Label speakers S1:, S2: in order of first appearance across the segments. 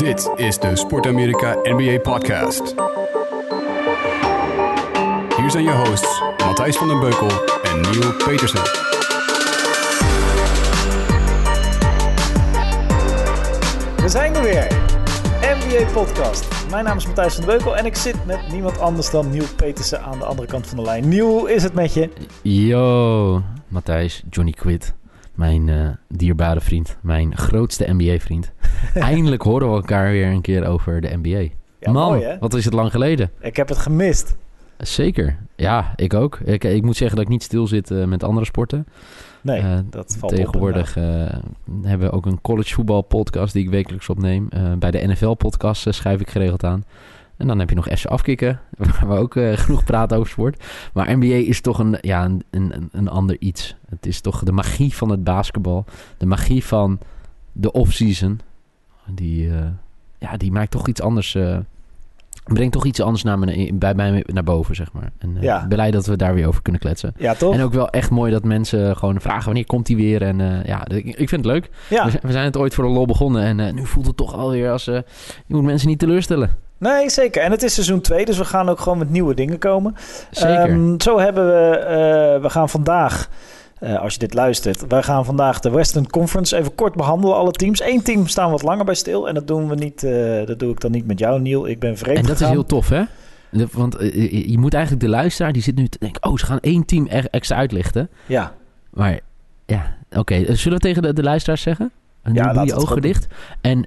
S1: Dit is de Sport Amerika NBA Podcast. Hier zijn je hosts Matthijs van den Beukel en Neil Petersen.
S2: We zijn er weer. NBA Podcast. Mijn naam is Matthijs van den Beukel en ik zit met niemand anders dan Nieuw Petersen aan de andere kant van de lijn. Nieuw, is het met je?
S3: Yo, Matthijs, Johnny Quid. Mijn eh, dierbare vriend. Mijn grootste NBA-vriend. Eindelijk horen we elkaar weer een keer over de NBA.
S2: Ja,
S3: Man,
S2: mooi
S3: wat is het lang geleden.
S2: Ik heb het gemist.
S3: Zeker. Ja, ik ook. Ik, ik moet zeggen dat ik niet stil zit eh, met andere sporten.
S2: Nee,
S3: Eh,
S2: dat valt
S3: Tegenwoordig eh, hebben we ook een college voetbal podcast die ik wekelijks opneem. Bij de NFL podcast schrijf ik geregeld aan. En dan heb je nog FC Afkikken, waar we ook eh, genoeg praten over sport. Maar NBA is toch een, ja, een, een, een ander iets. Het is toch de magie van het basketbal. De magie van de off-season. Die, eh, ja, die maakt toch iets anders... eh, brengt toch iets anders naar me, bij mij naar boven, zeg maar. En
S2: Ja.
S3: blij dat we daar weer over kunnen kletsen.
S2: Ja, toch?
S3: En ook wel echt mooi dat mensen gewoon vragen wanneer komt hij weer. En ja, ik, ik vind het leuk.
S2: ja.
S3: We, zijn- we zijn het ooit voor de lol begonnen. En nu voelt het toch alweer als... je moet mensen niet teleurstellen.
S2: Nee, zeker. En het is seizoen 2, dus we gaan ook gewoon met nieuwe dingen komen.
S3: Zeker.
S2: Ehm, zo hebben we, eh, we gaan vandaag, eh, als je dit luistert, wij gaan vandaag de Western Conference even kort behandelen, alle teams. Eén team staan wat langer bij stil en dat doen we niet, eh, dat doe ik dan niet met jou, Niel. Ik ben vreemd
S3: en dat is heel tof, hè? Want je- moet eigenlijk de luisteraar... die zit nu te denken... oh, ze gaan één team extra uitlichten.
S2: Ja,
S3: Maar ja, oké. Zullen we tegen de, de luisteraars zeggen? En
S2: Ja,
S3: doe je ogen dicht. En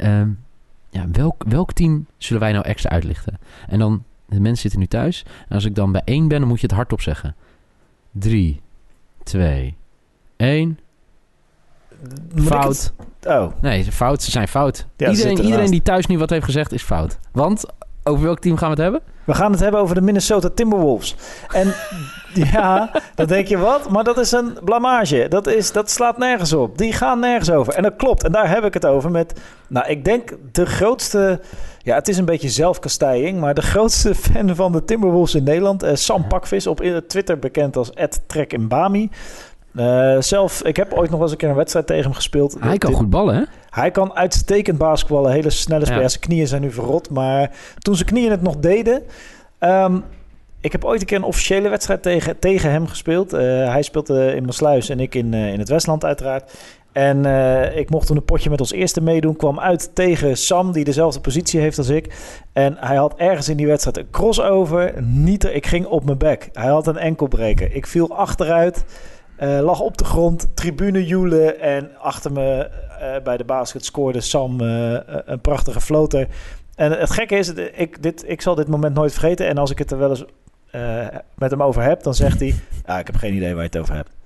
S3: ja, welk, welk team zullen wij nou extra uitlichten? En dan... De mensen zitten nu thuis. En als ik dan bij één ben, dan moet je het hardop zeggen. Drie, twee, één...
S2: Moet
S3: Fout.
S2: het- Oh,
S3: Nee, fout. Ze zijn fout.
S2: Ja,
S3: iedereen, iedereen die thuis nu wat heeft gezegd is fout. Want over welk team gaan we het hebben?
S2: we gaan het hebben over de Minnesota Timberwolves. En ja, dan denk je wat? Maar dat is een blamage. Dat, is, dat slaat nergens op. Die gaan nergens over. En dat klopt. En daar heb ik het over met, nou, ik denk de grootste... Ja, het is een beetje zelfkastijing, maar de grootste fan van de Timberwolves in Nederland, eh, Sam Pakvis, op Twitter bekend als @trekimbami. Eh zelf, ik heb ooit nog wel eens een keer een wedstrijd tegen hem gespeeld.
S3: Hij kan
S2: Dit-
S3: goed ballen, hè?
S2: hij kan uitstekend basketballen, hele snelle speler.
S3: Ja.
S2: Zijn knieën zijn nu verrot, maar toen zijn knieën het nog deden... ehm, ik heb ooit een keer een officiële wedstrijd tegen, tegen hem gespeeld. Eh, hij speelde in Maasluis en ik in, eh, in het Westland uiteraard. En eh, ik mocht toen een potje met ons eerste meedoen. Kwam uit tegen Sam, die dezelfde positie heeft als ik. En hij had ergens in die wedstrijd een crossover. Niet, er- ik ging op mijn bek. Hij had een enkelbreker. Ik viel achteruit. lag op de grond, tribune joelen en achter me bij de basket scoorde Sam een prachtige floater. En het gekke is, ik, dit, ik zal dit moment nooit vergeten. En als ik het er wel eens eh, met hem over heb, dan zegt hij... Ja, ik heb geen idee waar je het over hebt.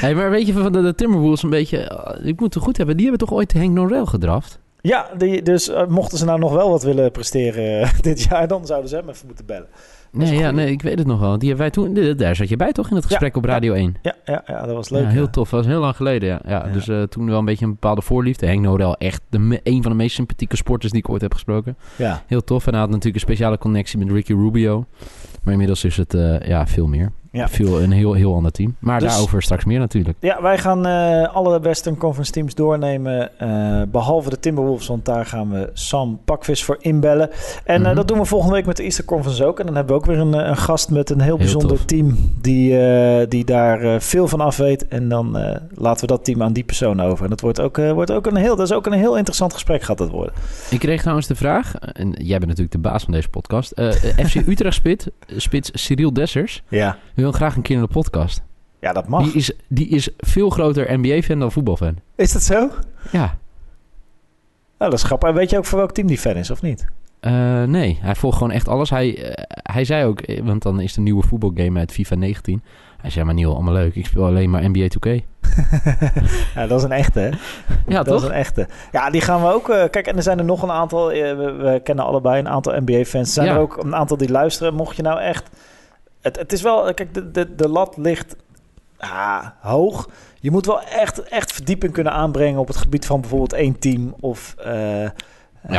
S3: Hey, maar weet je van de, de Timberwolves een beetje... eh, ik moet het goed hebben. Die hebben toch ooit Henk Norel gedraft?
S2: Ja, die, dus eh, mochten ze nou nog wel wat willen presteren dit jaar... dan zouden ze hem even moeten bellen.
S3: Nee, ja, nee, ik weet het nog wel. Die hebben wij toen, daar zat je bij toch in het gesprek op Radio 1?
S2: Ja, ja, ja dat was leuk.
S3: ja, heel tof. Dat was heel lang geleden, ja. ja. Dus eh, toen wel een beetje een bepaalde voorliefde. Henk Norel, echt de, een van de meest sympathieke sporters die ik ooit heb gesproken.
S2: Ja.
S3: Heel tof. En hij had natuurlijk een speciale connectie met Ricky Rubio. Maar inmiddels is het eh, ja, veel meer.
S2: Ja.
S3: Veel, een heel, heel ander team. Maar
S2: Dus-
S3: daarover straks meer natuurlijk.
S2: Ja, wij gaan eh, alle Western Conference teams doornemen. eh, behalve de Timberwolves, want daar gaan we Sam Pakvis voor inbellen. En eh,
S3: Mhm.
S2: dat doen we volgende week met de Easter Conference ook. En dan hebben we ook weer een, een gast met een heel
S3: Heel
S2: bijzonder
S3: tof.
S2: team die, die daar veel van af weet. En dan laten we dat team aan die persoon over. En dat wordt ook, wordt ook een heel, dat is ook een heel interessant gesprek gaat dat worden.
S3: Ik kreeg trouwens de vraag, en jij bent natuurlijk de baas van deze podcast. FC Utrecht spit, spits Cyril Dessers
S2: Ja,
S3: wil graag een keer in de podcast.
S2: ja dat mag.
S3: Die is, die is veel groter NBA-fan dan voetbalfan.
S2: Is dat zo?
S3: Ja,
S2: Nou, dat is grappig. En weet je ook voor welk team die fan is, of niet?
S3: Eh, nee, hij volgt gewoon echt alles. Hij, eh, hij zei ook, eh, want dan is de nieuwe voetbalgame uit FIFA 19. Hij zei, maar Niel, allemaal leuk. Ik speel alleen maar NBA 2K.
S2: ja, dat is een echte, hè?
S3: Ja,
S2: dat is een echte. Ja, die gaan we ook. kijk, en er zijn er nog een aantal. we, we kennen allebei een aantal NBA-fans. Er zijn
S3: Ja.
S2: er ook een aantal die luisteren. Mocht je nou echt. Het, het is wel. Kijk, de, de, de lat ligt ah, hoog. Je moet wel echt, echt verdieping kunnen aanbrengen op het gebied van bijvoorbeeld één team of. eh,
S3: Ja,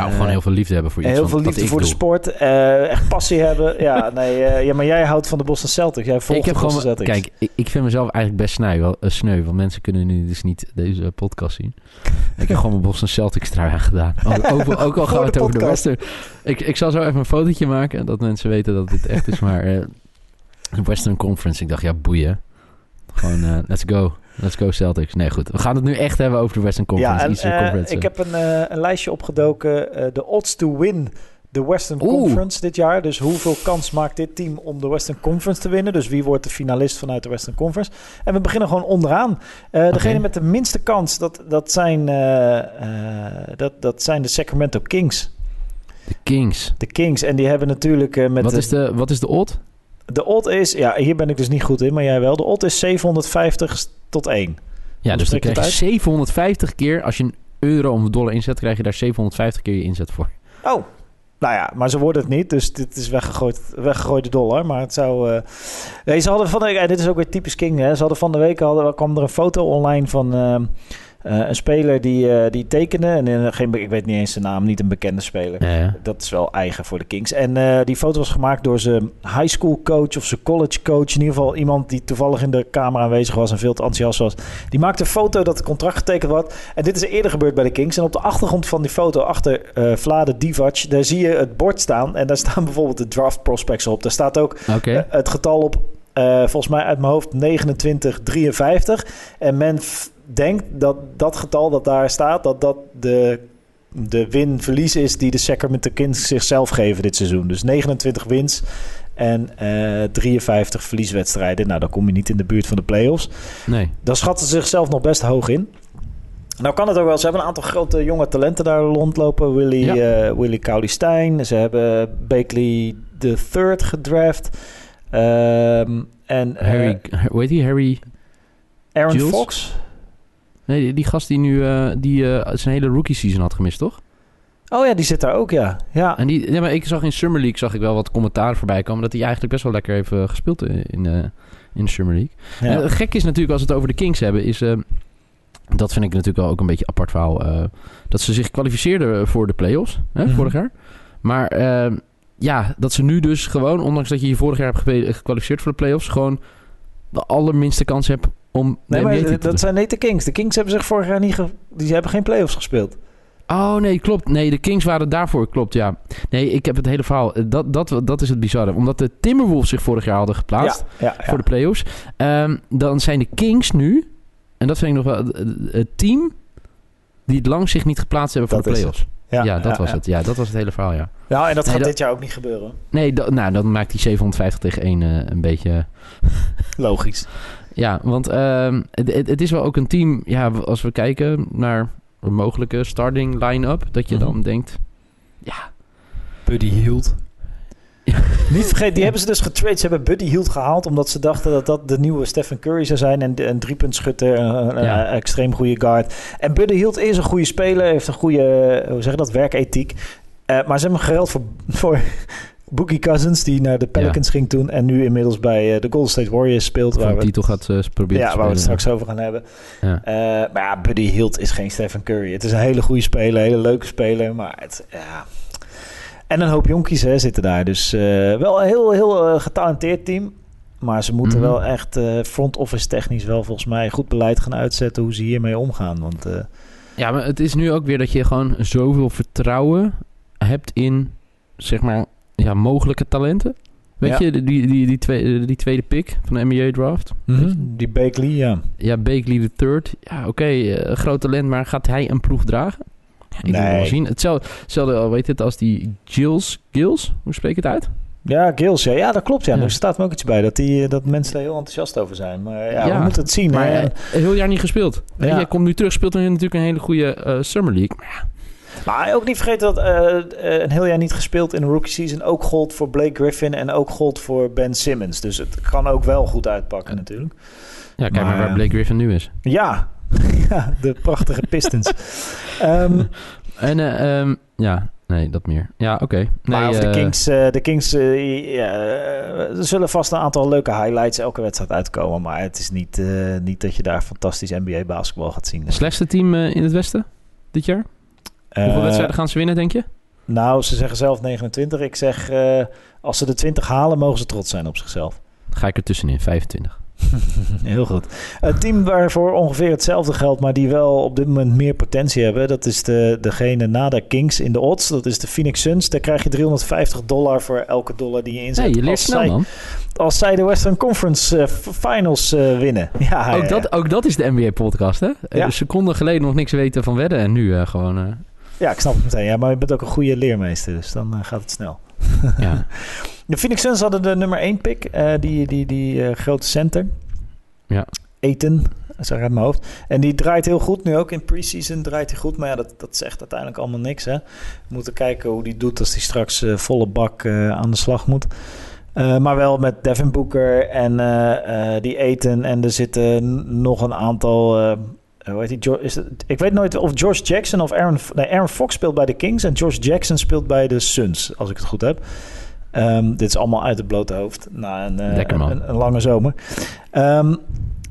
S3: of
S2: Eh,
S3: gewoon heel veel liefde hebben voor iets.
S2: heel veel liefde voor de sport. eh, echt passie hebben. Ja, nee, ja, maar jij houdt van de Boston Celtics. Jij volgt
S3: Ik heb
S2: de Boston
S3: gewoon,
S2: Celtics.
S3: kijk, ik, ik vind mezelf eigenlijk best sneu, wel, eh, sneu, want mensen kunnen nu dus niet deze podcast zien. Ik heb gewoon mijn Boston Celtics trui aangedaan. Ook, ook, ook al
S2: Voor
S3: gaan we
S2: de
S3: het over de. Western. Ik, ik zal zo even een fotootje maken, dat mensen weten dat dit echt is. Maar de Western Conference, ik dacht, ja, boeien. Gewoon, eh, let's go. Let's go Celtics. Nee, goed. We gaan het nu echt hebben over de Western Conference.
S2: ja, en, eh,
S3: Conference.
S2: ik heb een, eh, een lijstje opgedoken. De odds to win de Western
S3: Oeh.
S2: Conference dit jaar. Dus hoeveel kans maakt dit team om de Western Conference te winnen? Dus wie wordt de finalist vanuit de Western Conference? En we beginnen gewoon onderaan. Degene met de minste kans, dat, dat, zijn, dat, dat zijn de Sacramento Kings.
S3: De Kings.
S2: De Kings. En die hebben natuurlijk met
S3: Wat
S2: de,
S3: is, de, wat is de odd?
S2: De odd is... Ja, hier ben ik dus niet goed in, maar jij wel. De odd is 750 tot 1.
S3: Ja,
S2: Hoe
S3: dus dan krijg je 750 keer, als je een euro of dollar inzet, krijg je daar 750 keer je inzet voor.
S2: Oh, nou ja, maar ze worden het niet. Dus dit is weggegooid, weggegooide dollar. Maar het zou... eh Nee, ze hadden van de. En dit is ook weer typisch King. Hè? Ze hadden van de week... Hadden, kwam er een foto online van... ehm, eh, een speler die, eh, die tekende. En eh, geen, ik weet niet eens zijn naam. Niet een bekende speler.
S3: Ja, ja.
S2: Dat is wel eigen voor de Kings. En die foto was gemaakt door zijn high school coach of zijn college coach. In ieder geval iemand die toevallig in de kamer aanwezig was en veel te enthousiast was. Die maakte een foto dat het contract getekend was. En dit is eerder gebeurd bij de Kings. En op de achtergrond van die foto, achter Vlade Divac, daar zie je het bord staan. En daar staan bijvoorbeeld de draft prospects op. Daar staat ook het getal op, volgens mij uit mijn hoofd, 2953. En men denkt dat dat getal dat daar staat, dat dat de, de win-verlies is die de Sacramento Kings zichzelf geven dit seizoen. Dus 29 wins en eh 53 verlieswedstrijden. Nou, dan kom je niet in de buurt van de playoffs.
S3: Nee.
S2: Dan schatten ze zichzelf nog best hoog in. Nou kan het ook wel. Ze hebben een aantal grote jonge talenten daar rondlopen. Willy,
S3: Ja.
S2: eh, Willy Cauley-Stein. Ze hebben Bakley the Third gedraft. Ehm, en eh,
S3: Harry, hoe heet die? Harry...
S2: Aaron
S3: Jules?
S2: Fox.
S3: Nee, die, die gast die nu eh, die, eh, zijn hele rookie season had gemist, toch?
S2: Oh ja, die zit daar ook, ja. Ja,
S3: En die, ja, maar ik zag in Summer League zag ik wel wat commentaren voorbij komen... dat hij eigenlijk best wel lekker heeft eh, gespeeld in, in, in de Summer League.
S2: ja.
S3: En gek is natuurlijk als we het over de Kings hebben... is dat vind ik natuurlijk wel ook een beetje een apart verhaal... dat ze zich kwalificeerden voor de playoffs, hè,
S2: Mhm.
S3: vorig jaar. Maar eh, ja, dat ze nu dus gewoon... ondanks dat je je vorig jaar hebt gekwalificeerd voor de playoffs... gewoon de allerminste kans hebt om
S2: nee, maar dat zijn niet de Kings. De Kings hebben zich vorig jaar niet... Ge die hebben geen playoffs gespeeld.
S3: Oh nee, klopt. Nee, de Kings waren daarvoor, klopt, ja. Nee, ik heb het hele verhaal. Eh, Dat, dat, dat is het bizarre. Omdat de Timberwolves zich vorig jaar hadden geplaatst
S2: ja, ja, ja.
S3: voor de playoffs. ehm, dan zijn de Kings nu, en dat vind ik nog wel, het- het team die het lang zich niet geplaatst hebben voor
S2: Dat
S3: de playoffs. Ja, dat was
S2: ja.
S3: het. Ja, dat was het hele verhaal, ja.
S2: Ja, en dat
S3: Nee,
S2: gaat
S3: dat-
S2: dit jaar ook niet gebeuren.
S3: Nee, nou, dan maakt die 750 tegen 1 eh, een beetje...
S2: Logisch.
S3: Ja, want ehm, het, is wel ook een team... Ja, als we kijken naar een mogelijke starting line-up... dat je
S2: Mhm.
S3: dan denkt... Ja,
S2: Buddy Hield. Niet vergeten, die hebben ze dus getrade. Ze hebben Buddy Hield gehaald omdat ze dachten dat dat de nieuwe Stephen Curry zou zijn. En een driepuntschutter, een, een
S3: Ja.
S2: extreem goede guard. En Buddy Hield is een goede speler, heeft een goede, hoe zeg je dat, werkethiek. Eh, maar ze hebben hem gereld voor, voor Boogie Cousins, die naar de Pelicans ging toen. En nu inmiddels bij eh, de Golden State Warriors speelt. Waar we,
S3: titel gaat eh, proberen
S2: ja,
S3: te
S2: waar we het straks over gaan hebben.
S3: Ja.
S2: Eh, maar ja, Buddy Hield is geen Stephen Curry. Het is een hele goede speler, een hele leuke speler. Maar het, ja... En een hoop jonkies hè, zitten daar. Dus eh, wel een heel, heel eh, getalenteerd team. Maar ze moeten
S3: Mhm.
S2: wel echt eh, front office technisch wel volgens mij goed beleid gaan uitzetten hoe ze hiermee omgaan. Want eh,
S3: Ja, maar het is nu ook weer dat je gewoon zoveel vertrouwen hebt in, zeg maar, ja, mogelijke talenten. Weet
S2: Ja.
S3: je, die, die, die, tweede, die tweede pick van de NBA draft. Weet je?
S2: die Bakley, ja.
S3: Ja, Bakley de third. Ja, oké, eh, groot talent, maar gaat hij een ploeg dragen? Ik
S2: Nee.
S3: wel zien. Hetzelfde, hetzelfde weet het als die Gills. Gills? Hoe spreek je het uit?
S2: Ja, Gills, ja. ja, dat klopt. Ja.
S3: Ja.
S2: Er staat me ook iets bij dat, die, eh, dat mensen daar heel enthousiast over zijn. Maar ja,
S3: Ja,
S2: we moeten het zien.
S3: Maar
S2: hè.
S3: eh, heel jaar niet gespeeld. Hij komt nu terug, speelt nu natuurlijk een hele goede eh, Summer League. Maar ja,
S2: Maar ook niet vergeten dat eh, eh, een heel jaar niet gespeeld in de rookie season ook gold voor Blake Griffin en ook gold voor Ben Simmons. Dus het kan ook wel goed uitpakken natuurlijk.
S3: ja kijk maar,
S2: Maar,
S3: waar Blake Griffin nu is.
S2: Ja, ja de prachtige Pistons. Ehm,
S3: En eh, ehm, ja, nee, dat meer. Ja, oké.
S2: maar
S3: Nee,
S2: of de
S3: eh,
S2: Kings, eh, de Kings eh, eh, er zullen vast een aantal leuke highlights elke wedstrijd uitkomen. Maar het is niet, eh, niet dat je daar fantastisch NBA basketbal gaat zien.
S3: Slechtste team eh, in het Westen dit jaar? Hoeveel
S2: Eh,
S3: wedstrijden gaan ze winnen, denk je?
S2: Nou, ze zeggen zelf 29. Ik zeg, eh, als ze de 20 halen, mogen ze trots zijn op zichzelf.
S3: Dan ga ik er tussenin, 25.
S2: Heel goed. Een team waarvoor ongeveer hetzelfde geldt, maar die wel op dit moment meer potentie hebben. Dat is de, degene na de Kings in de odds. Dat is de Phoenix Suns. Daar krijg je 350 dollar voor elke dollar die je inzet.
S3: Nee, je leert
S2: als
S3: snel,
S2: zij,
S3: man.
S2: Als zij de Western Conference eh, Finals eh, winnen. Ja,
S3: Ook
S2: ja,
S3: dat, ook dat is de NBA-podcast, hè?
S2: Ja.
S3: Een seconde geleden nog niks weten van wedden en nu eh, gewoon...
S2: ja, ik snap het meteen. Ja, maar je bent ook een goede leermeester, dus dan eh, gaat het snel.
S3: ja.
S2: De Phoenix Suns hadden de nummer 1 pick, eh, die, die, die eh, grote center.
S3: Ja.
S2: Eten, zeg uit mijn hoofd. En die draait heel goed, nu ook in preseason draait hij goed. Maar ja, dat, dat zegt uiteindelijk allemaal niks. Hè? We moeten kijken hoe die doet als hij straks volle bak aan de slag moet. Maar wel met Devin Booker en die Eten. En er zitten nog een aantal... eh, hoe heet die? Jo- is het, ik weet nooit of George Jackson of Aaron... Nee, Aaron Fox speelt bij de Kings en George Jackson speelt bij de Suns, als ik het goed heb. Ehm, dit is allemaal uit het blote hoofd na een, eh, een, een lange zomer. Ehm,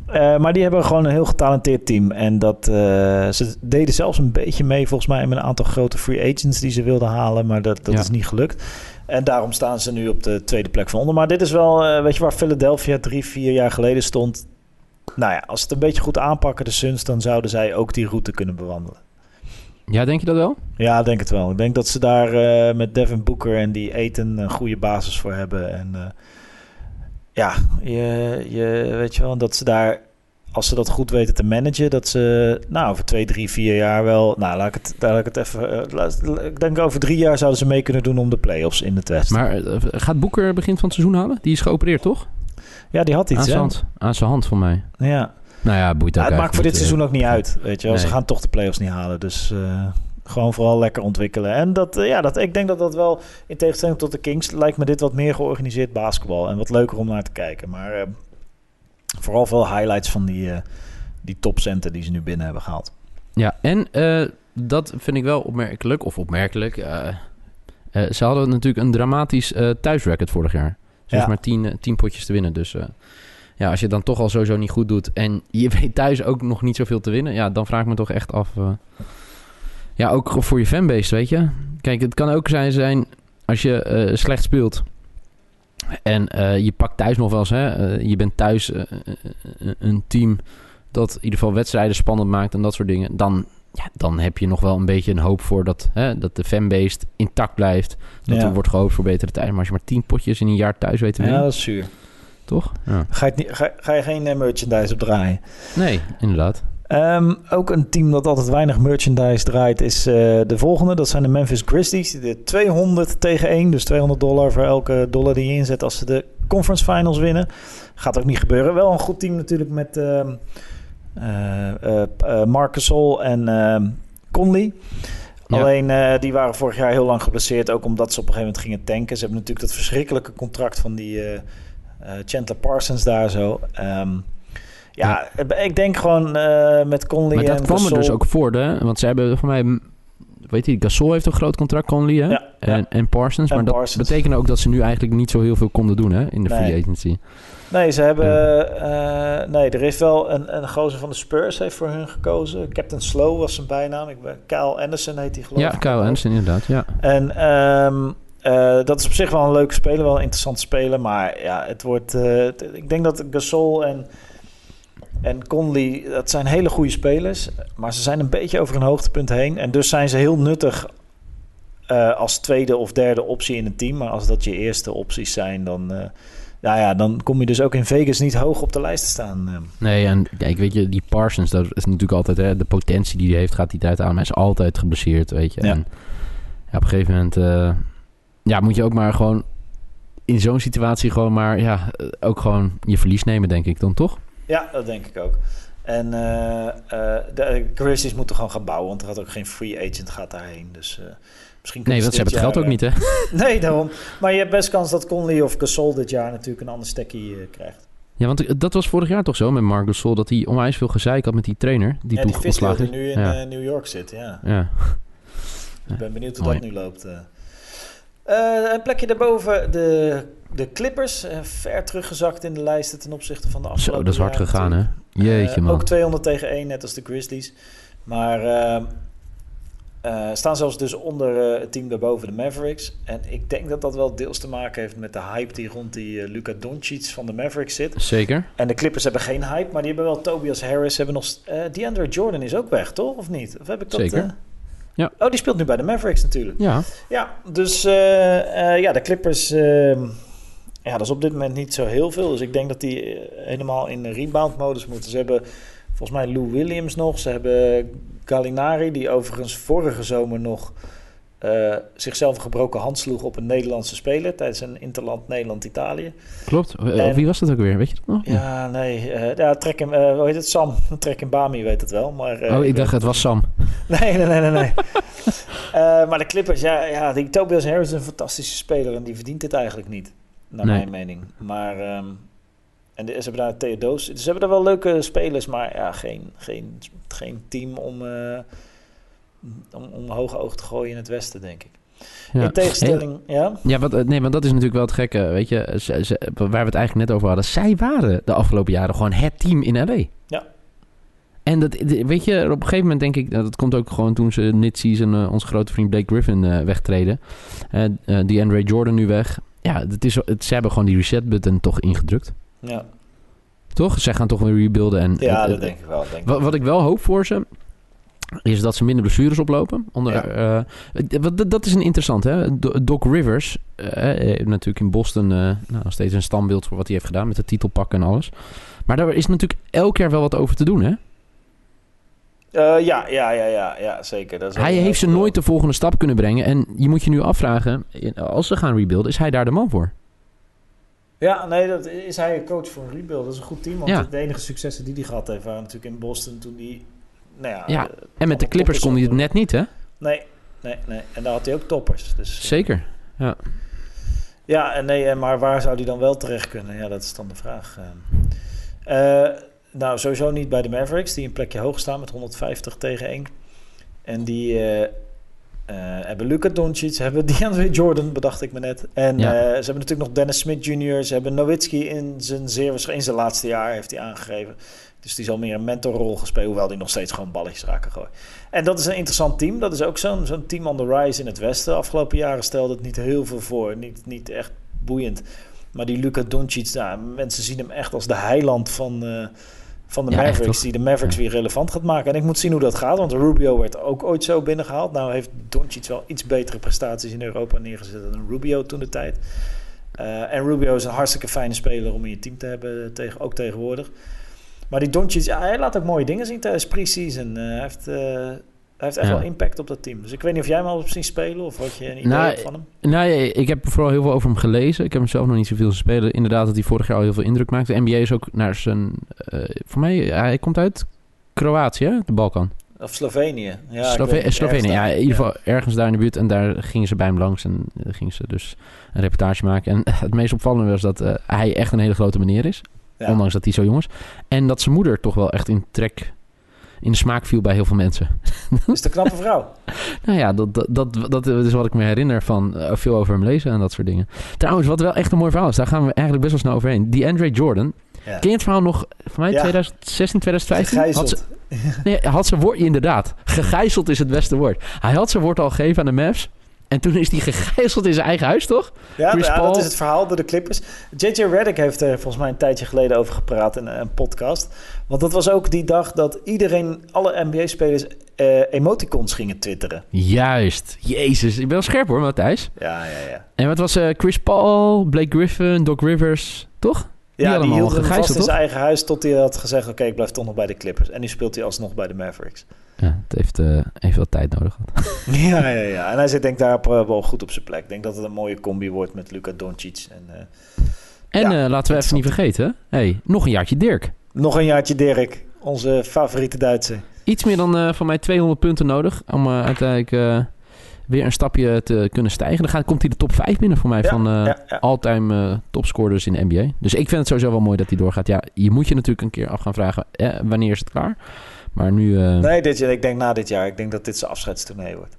S2: eh, maar die hebben gewoon een heel getalenteerd team. En dat, ze deden zelfs een beetje mee, volgens mij, met een aantal grote free agents die ze wilden halen. Maar dat, dat
S3: Ja.
S2: is niet gelukt. En daarom staan ze nu op de tweede plek van onder. Maar dit is wel, weet je waar Philadelphia drie, vier jaar geleden stond? Nou ja, als ze het een beetje goed aanpakken, de Suns, dan zouden zij ook die route kunnen bewandelen.
S3: ja, denk je dat wel?
S2: Ja, denk het wel. Ik denk dat ze daar eh, met Devin Booker en die Eten een goede basis voor hebben. En eh, ja, je, je weet je wel, dat ze daar, als ze dat goed weten te managen, dat ze nou over twee, drie, vier jaar wel, nou laat ik het, laat ik het even, eh, laat- ik denk over drie jaar zouden ze mee kunnen doen om de play-offs in het Westen.
S3: Maar gaat Boeker begin van het seizoen halen? Die is geopereerd, toch?
S2: Ja, die had
S3: Aan
S2: iets,
S3: zijn
S2: hè?
S3: hand. Aan zijn hand, voor mij.
S2: Ja.
S3: Nou ja, boeit ook
S2: Ja, het maakt voor dit seizoen ook niet uit. Weet je wel. Ze gaan toch de play-offs niet halen. Dus eh, gewoon vooral lekker ontwikkelen. En dat, eh, ja, dat, ik denk dat dat wel, in tegenstelling tot de Kings, lijkt me dit wat meer georganiseerd basketbal. En wat leuker om naar te kijken. Maar eh, vooral veel highlights van die, die topcenter die ze nu binnen hebben gehaald.
S3: eh. Ja, en dat vind ik wel opmerkelijk, of opmerkelijk. ze hadden natuurlijk een dramatisch thuisrecord vorig jaar. Ze
S2: Ja.
S3: ja. maar tien, eh, tien potjes te winnen. Dus eh, ja, als je het dan toch al sowieso niet goed doet... en je weet thuis ook nog niet zoveel te winnen... ja, dan vraag ik me toch echt af... eh, ja, ook voor je fanbase, weet je. Kijk, het kan ook zijn, zijn als je slecht speelt... en je pakt thuis nog wel eens... Hè, je bent thuis een team dat in ieder geval wedstrijden spannend maakt... en dat soort dingen... dan, ja, dan heb je nog wel een beetje een hoop voor dat, hè, dat de fanbase intact blijft... Dat
S2: Ja.
S3: er wordt gehoopt voor betere tijden. Maar als je maar tien potjes in een jaar thuis weet te
S2: Ja, dat is zuur.
S3: toch? Ja.
S2: Ga je, niet, ga, ga je geen eh, merchandise op draaien?
S3: Nee, inderdaad.
S2: Ehm, ook een team dat altijd weinig merchandise draait is eh, de volgende. Dat zijn de Memphis Grizzlies. De 200 tegen 1. Dus 200 dollar voor elke dollar die je inzet als ze de conference finals winnen. Gaat ook niet gebeuren. Wel een goed team natuurlijk met ehm eh, eh, eh, Marc Gasol en ehm Conley.
S3: Ja.
S2: Alleen die die waren vorig jaar heel lang geblesseerd. Ook omdat ze op een gegeven moment gingen tanken. Ze hebben natuurlijk dat verschrikkelijke contract van die eh, Chandler Parsons daar zo. Ehm, ja, ik denk gewoon met Conley
S3: Maar dat
S2: en
S3: kwam er dus ook voor, hè? Want ze hebben voor mij... Weet je, Gasol heeft een groot contract, Conley, hè?
S2: Ja,
S3: En, en Parsons.
S2: En
S3: maar dat betekende ook dat ze nu eigenlijk niet zo heel veel konden doen, hè? In de
S2: Nee.
S3: free agency.
S2: Nee, ze hebben. eh, nee, er is wel een, een gozer van de Spurs heeft voor hun gekozen. Captain Slow was zijn bijnaam. Ik ben, Kyle Anderson heet hij geloof
S3: Ja,
S2: ik.
S3: Kyle Anderson inderdaad, ja.
S2: En ehm, eh, dat is op zich wel een leuke speler, wel een interessant speler. Maar ja, het wordt. eh, ik denk dat Gasol en, en Conley, dat zijn hele goede spelers. Maar ze zijn een beetje over een hoogtepunt heen. En dus zijn ze heel nuttig eh, als tweede of derde optie in het team. Maar als dat je eerste opties zijn, dan. Nou ja, dan kom je dus ook in Vegas niet hoog op de lijst te staan. eh.
S3: Nee, en kijk, weet je, die Parsons, dat is natuurlijk altijd... Hè, de potentie die hij heeft, gaat hij eruit aan. Hij is altijd geblesseerd, weet je.
S2: Ja.
S3: En ja, op een gegeven moment... eh, ja, moet je ook maar gewoon... In zo'n situatie gewoon maar... Ja, eh, ook gewoon je verlies nemen, denk ik dan, toch?
S2: Ja, dat denk ik ook. En eh, eh, de Grizzlies moeten gewoon gaan bouwen, want er gaat ook geen free agent gaat daarheen. Dus misschien
S3: Nee, want ze hebben het geld ook niet, hè?
S2: niet. Nee, daarom. Maar je hebt best kans dat Conley of Gasol dit jaar natuurlijk een ander stekkie eh, krijgt.
S3: Ja, want dat was vorig jaar toch zo met Marc Gasol... dat hij onwijs veel gezeik had met die trainer... die
S2: ja,
S3: toen
S2: die Fizdale
S3: ontslagen
S2: die
S3: is.
S2: nu in
S3: ja.
S2: eh, New York zit, ja.
S3: ja.
S2: Ik ben benieuwd hoe
S3: Mooi.
S2: dat nu loopt. eh. Eh, een plekje daarboven, de, de Clippers. eh, ver teruggezakt in de lijsten ten opzichte van de afgelopen
S3: Zo, dat is hard gegaan, hè? Jeetje,
S2: Eh,
S3: man.
S2: Ook 200 tegen 1, net als de Grizzlies. Maar Eh, staan zelfs dus onder eh, het team daarboven, de Mavericks. En ik denk dat dat wel deels te maken heeft met de hype die rond die uh, Luca Doncic van de Mavericks zit.
S3: Zeker.
S2: En de Clippers hebben geen hype, maar die hebben wel Tobias Harris. Hebben nog, uh, DeAndre Jordan is ook weg, toch? Of niet? Of heb ik dat?
S3: Zeker.
S2: Ja. Oh, die speelt nu bij de Mavericks natuurlijk.
S3: Ja.
S2: Ja, dus ja, de Clippers... ehm, ja, dat is op dit moment niet zo heel veel. Dus ik denk dat die helemaal in de rebound-modus moeten. Ze hebben volgens mij Lou Williams nog. Ze hebben Gallinari, die overigens vorige zomer nog uh, zichzelf een gebroken hand sloeg op een Nederlandse speler tijdens een interland Nederland-Italië.
S3: Klopt. En, Wie was dat ook weer? Weet je dat nog?
S2: Ja, nee. Uh, ja, trek hem, uh, hoe heet het? Sam. Trek hem Bami weet het wel. Maar,
S3: oh, ik dacht het was Sam.
S2: Nee, nee, nee, nee. nee. maar de Clippers, ja, ja, die Tobias Harris is een fantastische speler en die verdient het eigenlijk niet, naar
S3: Nee.
S2: mijn mening. Maar um, en de, ze hebben daar Theodoos. Ze hebben daar wel leuke spelers, maar ja, geen, geen, geen team om, uh, om, om hoge oog te gooien in het westen, denk ik.
S3: Ja.
S2: In tegenstelling, ja?
S3: Ja, wat, nee, want dat is natuurlijk wel het gekke. Weet je, ze, ze, waar we het eigenlijk net over hadden. Zij waren de afgelopen jaren gewoon het team in LA.
S2: Ja.
S3: En dat, weet je, op een gegeven moment denk ik, dat komt ook gewoon toen ze mid-season uh, onze grote vriend Blake Griffin uh, wegtreden. Die Andre Jordan nu weg. Ja, het is, het, ze hebben gewoon die reset button toch ingedrukt.
S2: Ja.
S3: Toch? Zij gaan toch weer rebuilden. En,
S2: ja, dat denk ik wel. Denk
S3: wat, wat, ik wel hoop voor ze, is dat ze minder blessures oplopen. Onder, ja. uh, dat, dat is een interessant, hè? Doc Rivers, uh, natuurlijk in Boston uh, nou, nog steeds een standbeeld voor wat hij heeft gedaan met de titelpak en alles. Maar daar is natuurlijk elk jaar wel wat over te doen, hè?
S2: Uh, ja, ja, ja, ja, ja, zeker. Dat is
S3: hij heeft ze nooit de volgende stap kunnen brengen. En je moet je nu afvragen, als ze gaan rebuilden, is hij daar de man voor?
S2: Ja, nee, dat is hij coach voor een rebuild. Dat is een goed team. Want ja. de enige successen die hij gehad heeft waren natuurlijk in Boston toen hij... Nou ja,
S3: ja. en met de Clippers kon hij het net niet, hè?
S2: Nee, nee, nee. En daar had hij ook toppers. Dus,
S3: Zeker, ja.
S2: Ja, en nee, maar waar zou hij dan wel terecht kunnen? Ja, dat is dan de vraag. Uh, nou, sowieso niet bij de Mavericks, die een plekje hoog staan met 150 tegen 1. En die uh, hebben Luca Doncic, hebben DeAndre Jordan, bedacht ik me net. En ja. uh, ze hebben natuurlijk nog Dennis Smith Jr., ze hebben Nowitzki in zijn, zeer, in zijn laatste jaar, heeft hij aangegeven. Dus die zal meer een mentorrol gespeeld, hoewel die nog steeds gewoon balletjes raken gooien. En dat is een interessant team. Dat is ook zo'n zo'n team on the rise in het Westen. De afgelopen jaren stelde het niet heel veel voor. Niet, niet echt boeiend. Maar die Luca Doncic, nou, mensen zien hem echt als de heiland van, uh, van de
S3: Ja,
S2: Mavericks. die de Mavericks weer relevant gaat maken. En ik moet zien hoe dat gaat. Want Rubio werd ook ooit zo binnengehaald. Nou heeft Doncic wel iets betere prestaties in Europa neergezet dan Rubio toen de tijd. Uh, en Rubio is een hartstikke fijne speler om in je team te hebben, tegen, ook tegenwoordig. Maar die Doncic, ja, hij laat ook mooie dingen zien tijdens pre-season. Uh, hij heeft, uh, hij heeft echt
S3: Ja.
S2: wel impact op dat team. Dus ik weet niet of jij hem al hebt zien spelen of wat je een idee
S3: Nou,
S2: hebt van hem.
S3: Nou, ik heb vooral heel veel over hem gelezen. Ik heb hem zelf nog niet zoveel spelen. Inderdaad, dat hij vorig jaar al heel veel indruk maakte. De NBA is ook naar zijn... eh, voor mij, hij komt uit Kroatië, de Balkan.
S2: Of Slovenië. Ja,
S3: Slove- Slovenië, ja, in ieder geval ergens daar in de buurt. En daar gingen ze bij hem langs en uh, gingen ze dus een reportage maken. En het meest opvallende was dat eh, hij echt een hele grote meneer is.
S2: Ja.
S3: Ondanks dat hij zo jong is. En dat zijn moeder toch wel echt in trek... In de smaak viel bij heel veel mensen.
S2: Is de knappe vrouw.
S3: Nou ja, dat, dat, dat, dat is wat ik me herinner van eh, veel over hem lezen en dat soort dingen. Trouwens, wat wel echt een mooi verhaal is, daar gaan we eigenlijk best wel snel overheen. Die Andre Jordan.
S2: Ja.
S3: Ken je het verhaal nog van mij
S2: Ja.
S3: 2016, 2015? Had ze,
S2: Gegijzeld.
S3: nee, hij had zijn woord, inderdaad. Gegijzeld is het beste woord. Hij had zijn woord al gegeven aan de Mavs. En toen is hij gegijzeld in zijn eigen huis, toch?
S2: Ja,
S3: Chris Paul.
S2: dat is het verhaal door de Clippers. JJ Redick heeft er volgens mij een tijdje geleden over gepraat in een podcast. Want dat was ook die dag dat iedereen, alle NBA-spelers, eh, emoticons gingen twitteren.
S3: Juist. Jezus, ik ben wel scherp hoor, Matthijs.
S2: Ja, ja, ja.
S3: En wat was eh, Chris Paul, Blake Griffin, Doc Rivers, toch?
S2: Ja, die hield hem vast in zijn eigen huis tot hij had gezegd... oké, ik blijf toch nog bij de Clippers. En nu speelt hij alsnog bij de Mavericks.
S3: Ja, het heeft, eh, heeft wel tijd nodig gehad.
S2: ja, ja, ja. En hij zit denk ik daar eh, wel goed op zijn plek. Ik denk dat het een mooie combi wordt met Luka Doncic. En, eh,
S3: En
S2: Ja,
S3: eh, laten we even niet vergeten, hey, nog een jaartje Dirk.
S2: nog een jaartje Dirk, onze favoriete Duitser.
S3: Iets meer dan eh, van mij 200 punten nodig om eh, uiteindelijk eh, weer een stapje te kunnen stijgen. Dan gaat, komt hij de top 5 binnen voor mij
S2: Ja,
S3: van
S2: ja, ja.
S3: all-time eh, topscorers in de NBA. Dus ik vind het sowieso wel mooi dat hij doorgaat. Ja, je moet je natuurlijk een keer af gaan vragen, eh, wanneer is het klaar? Maar nu, eh,
S2: Nee, dit, jaar- ik denk na dit jaar. Ik denk dat dit zijn afscheidstournee wordt.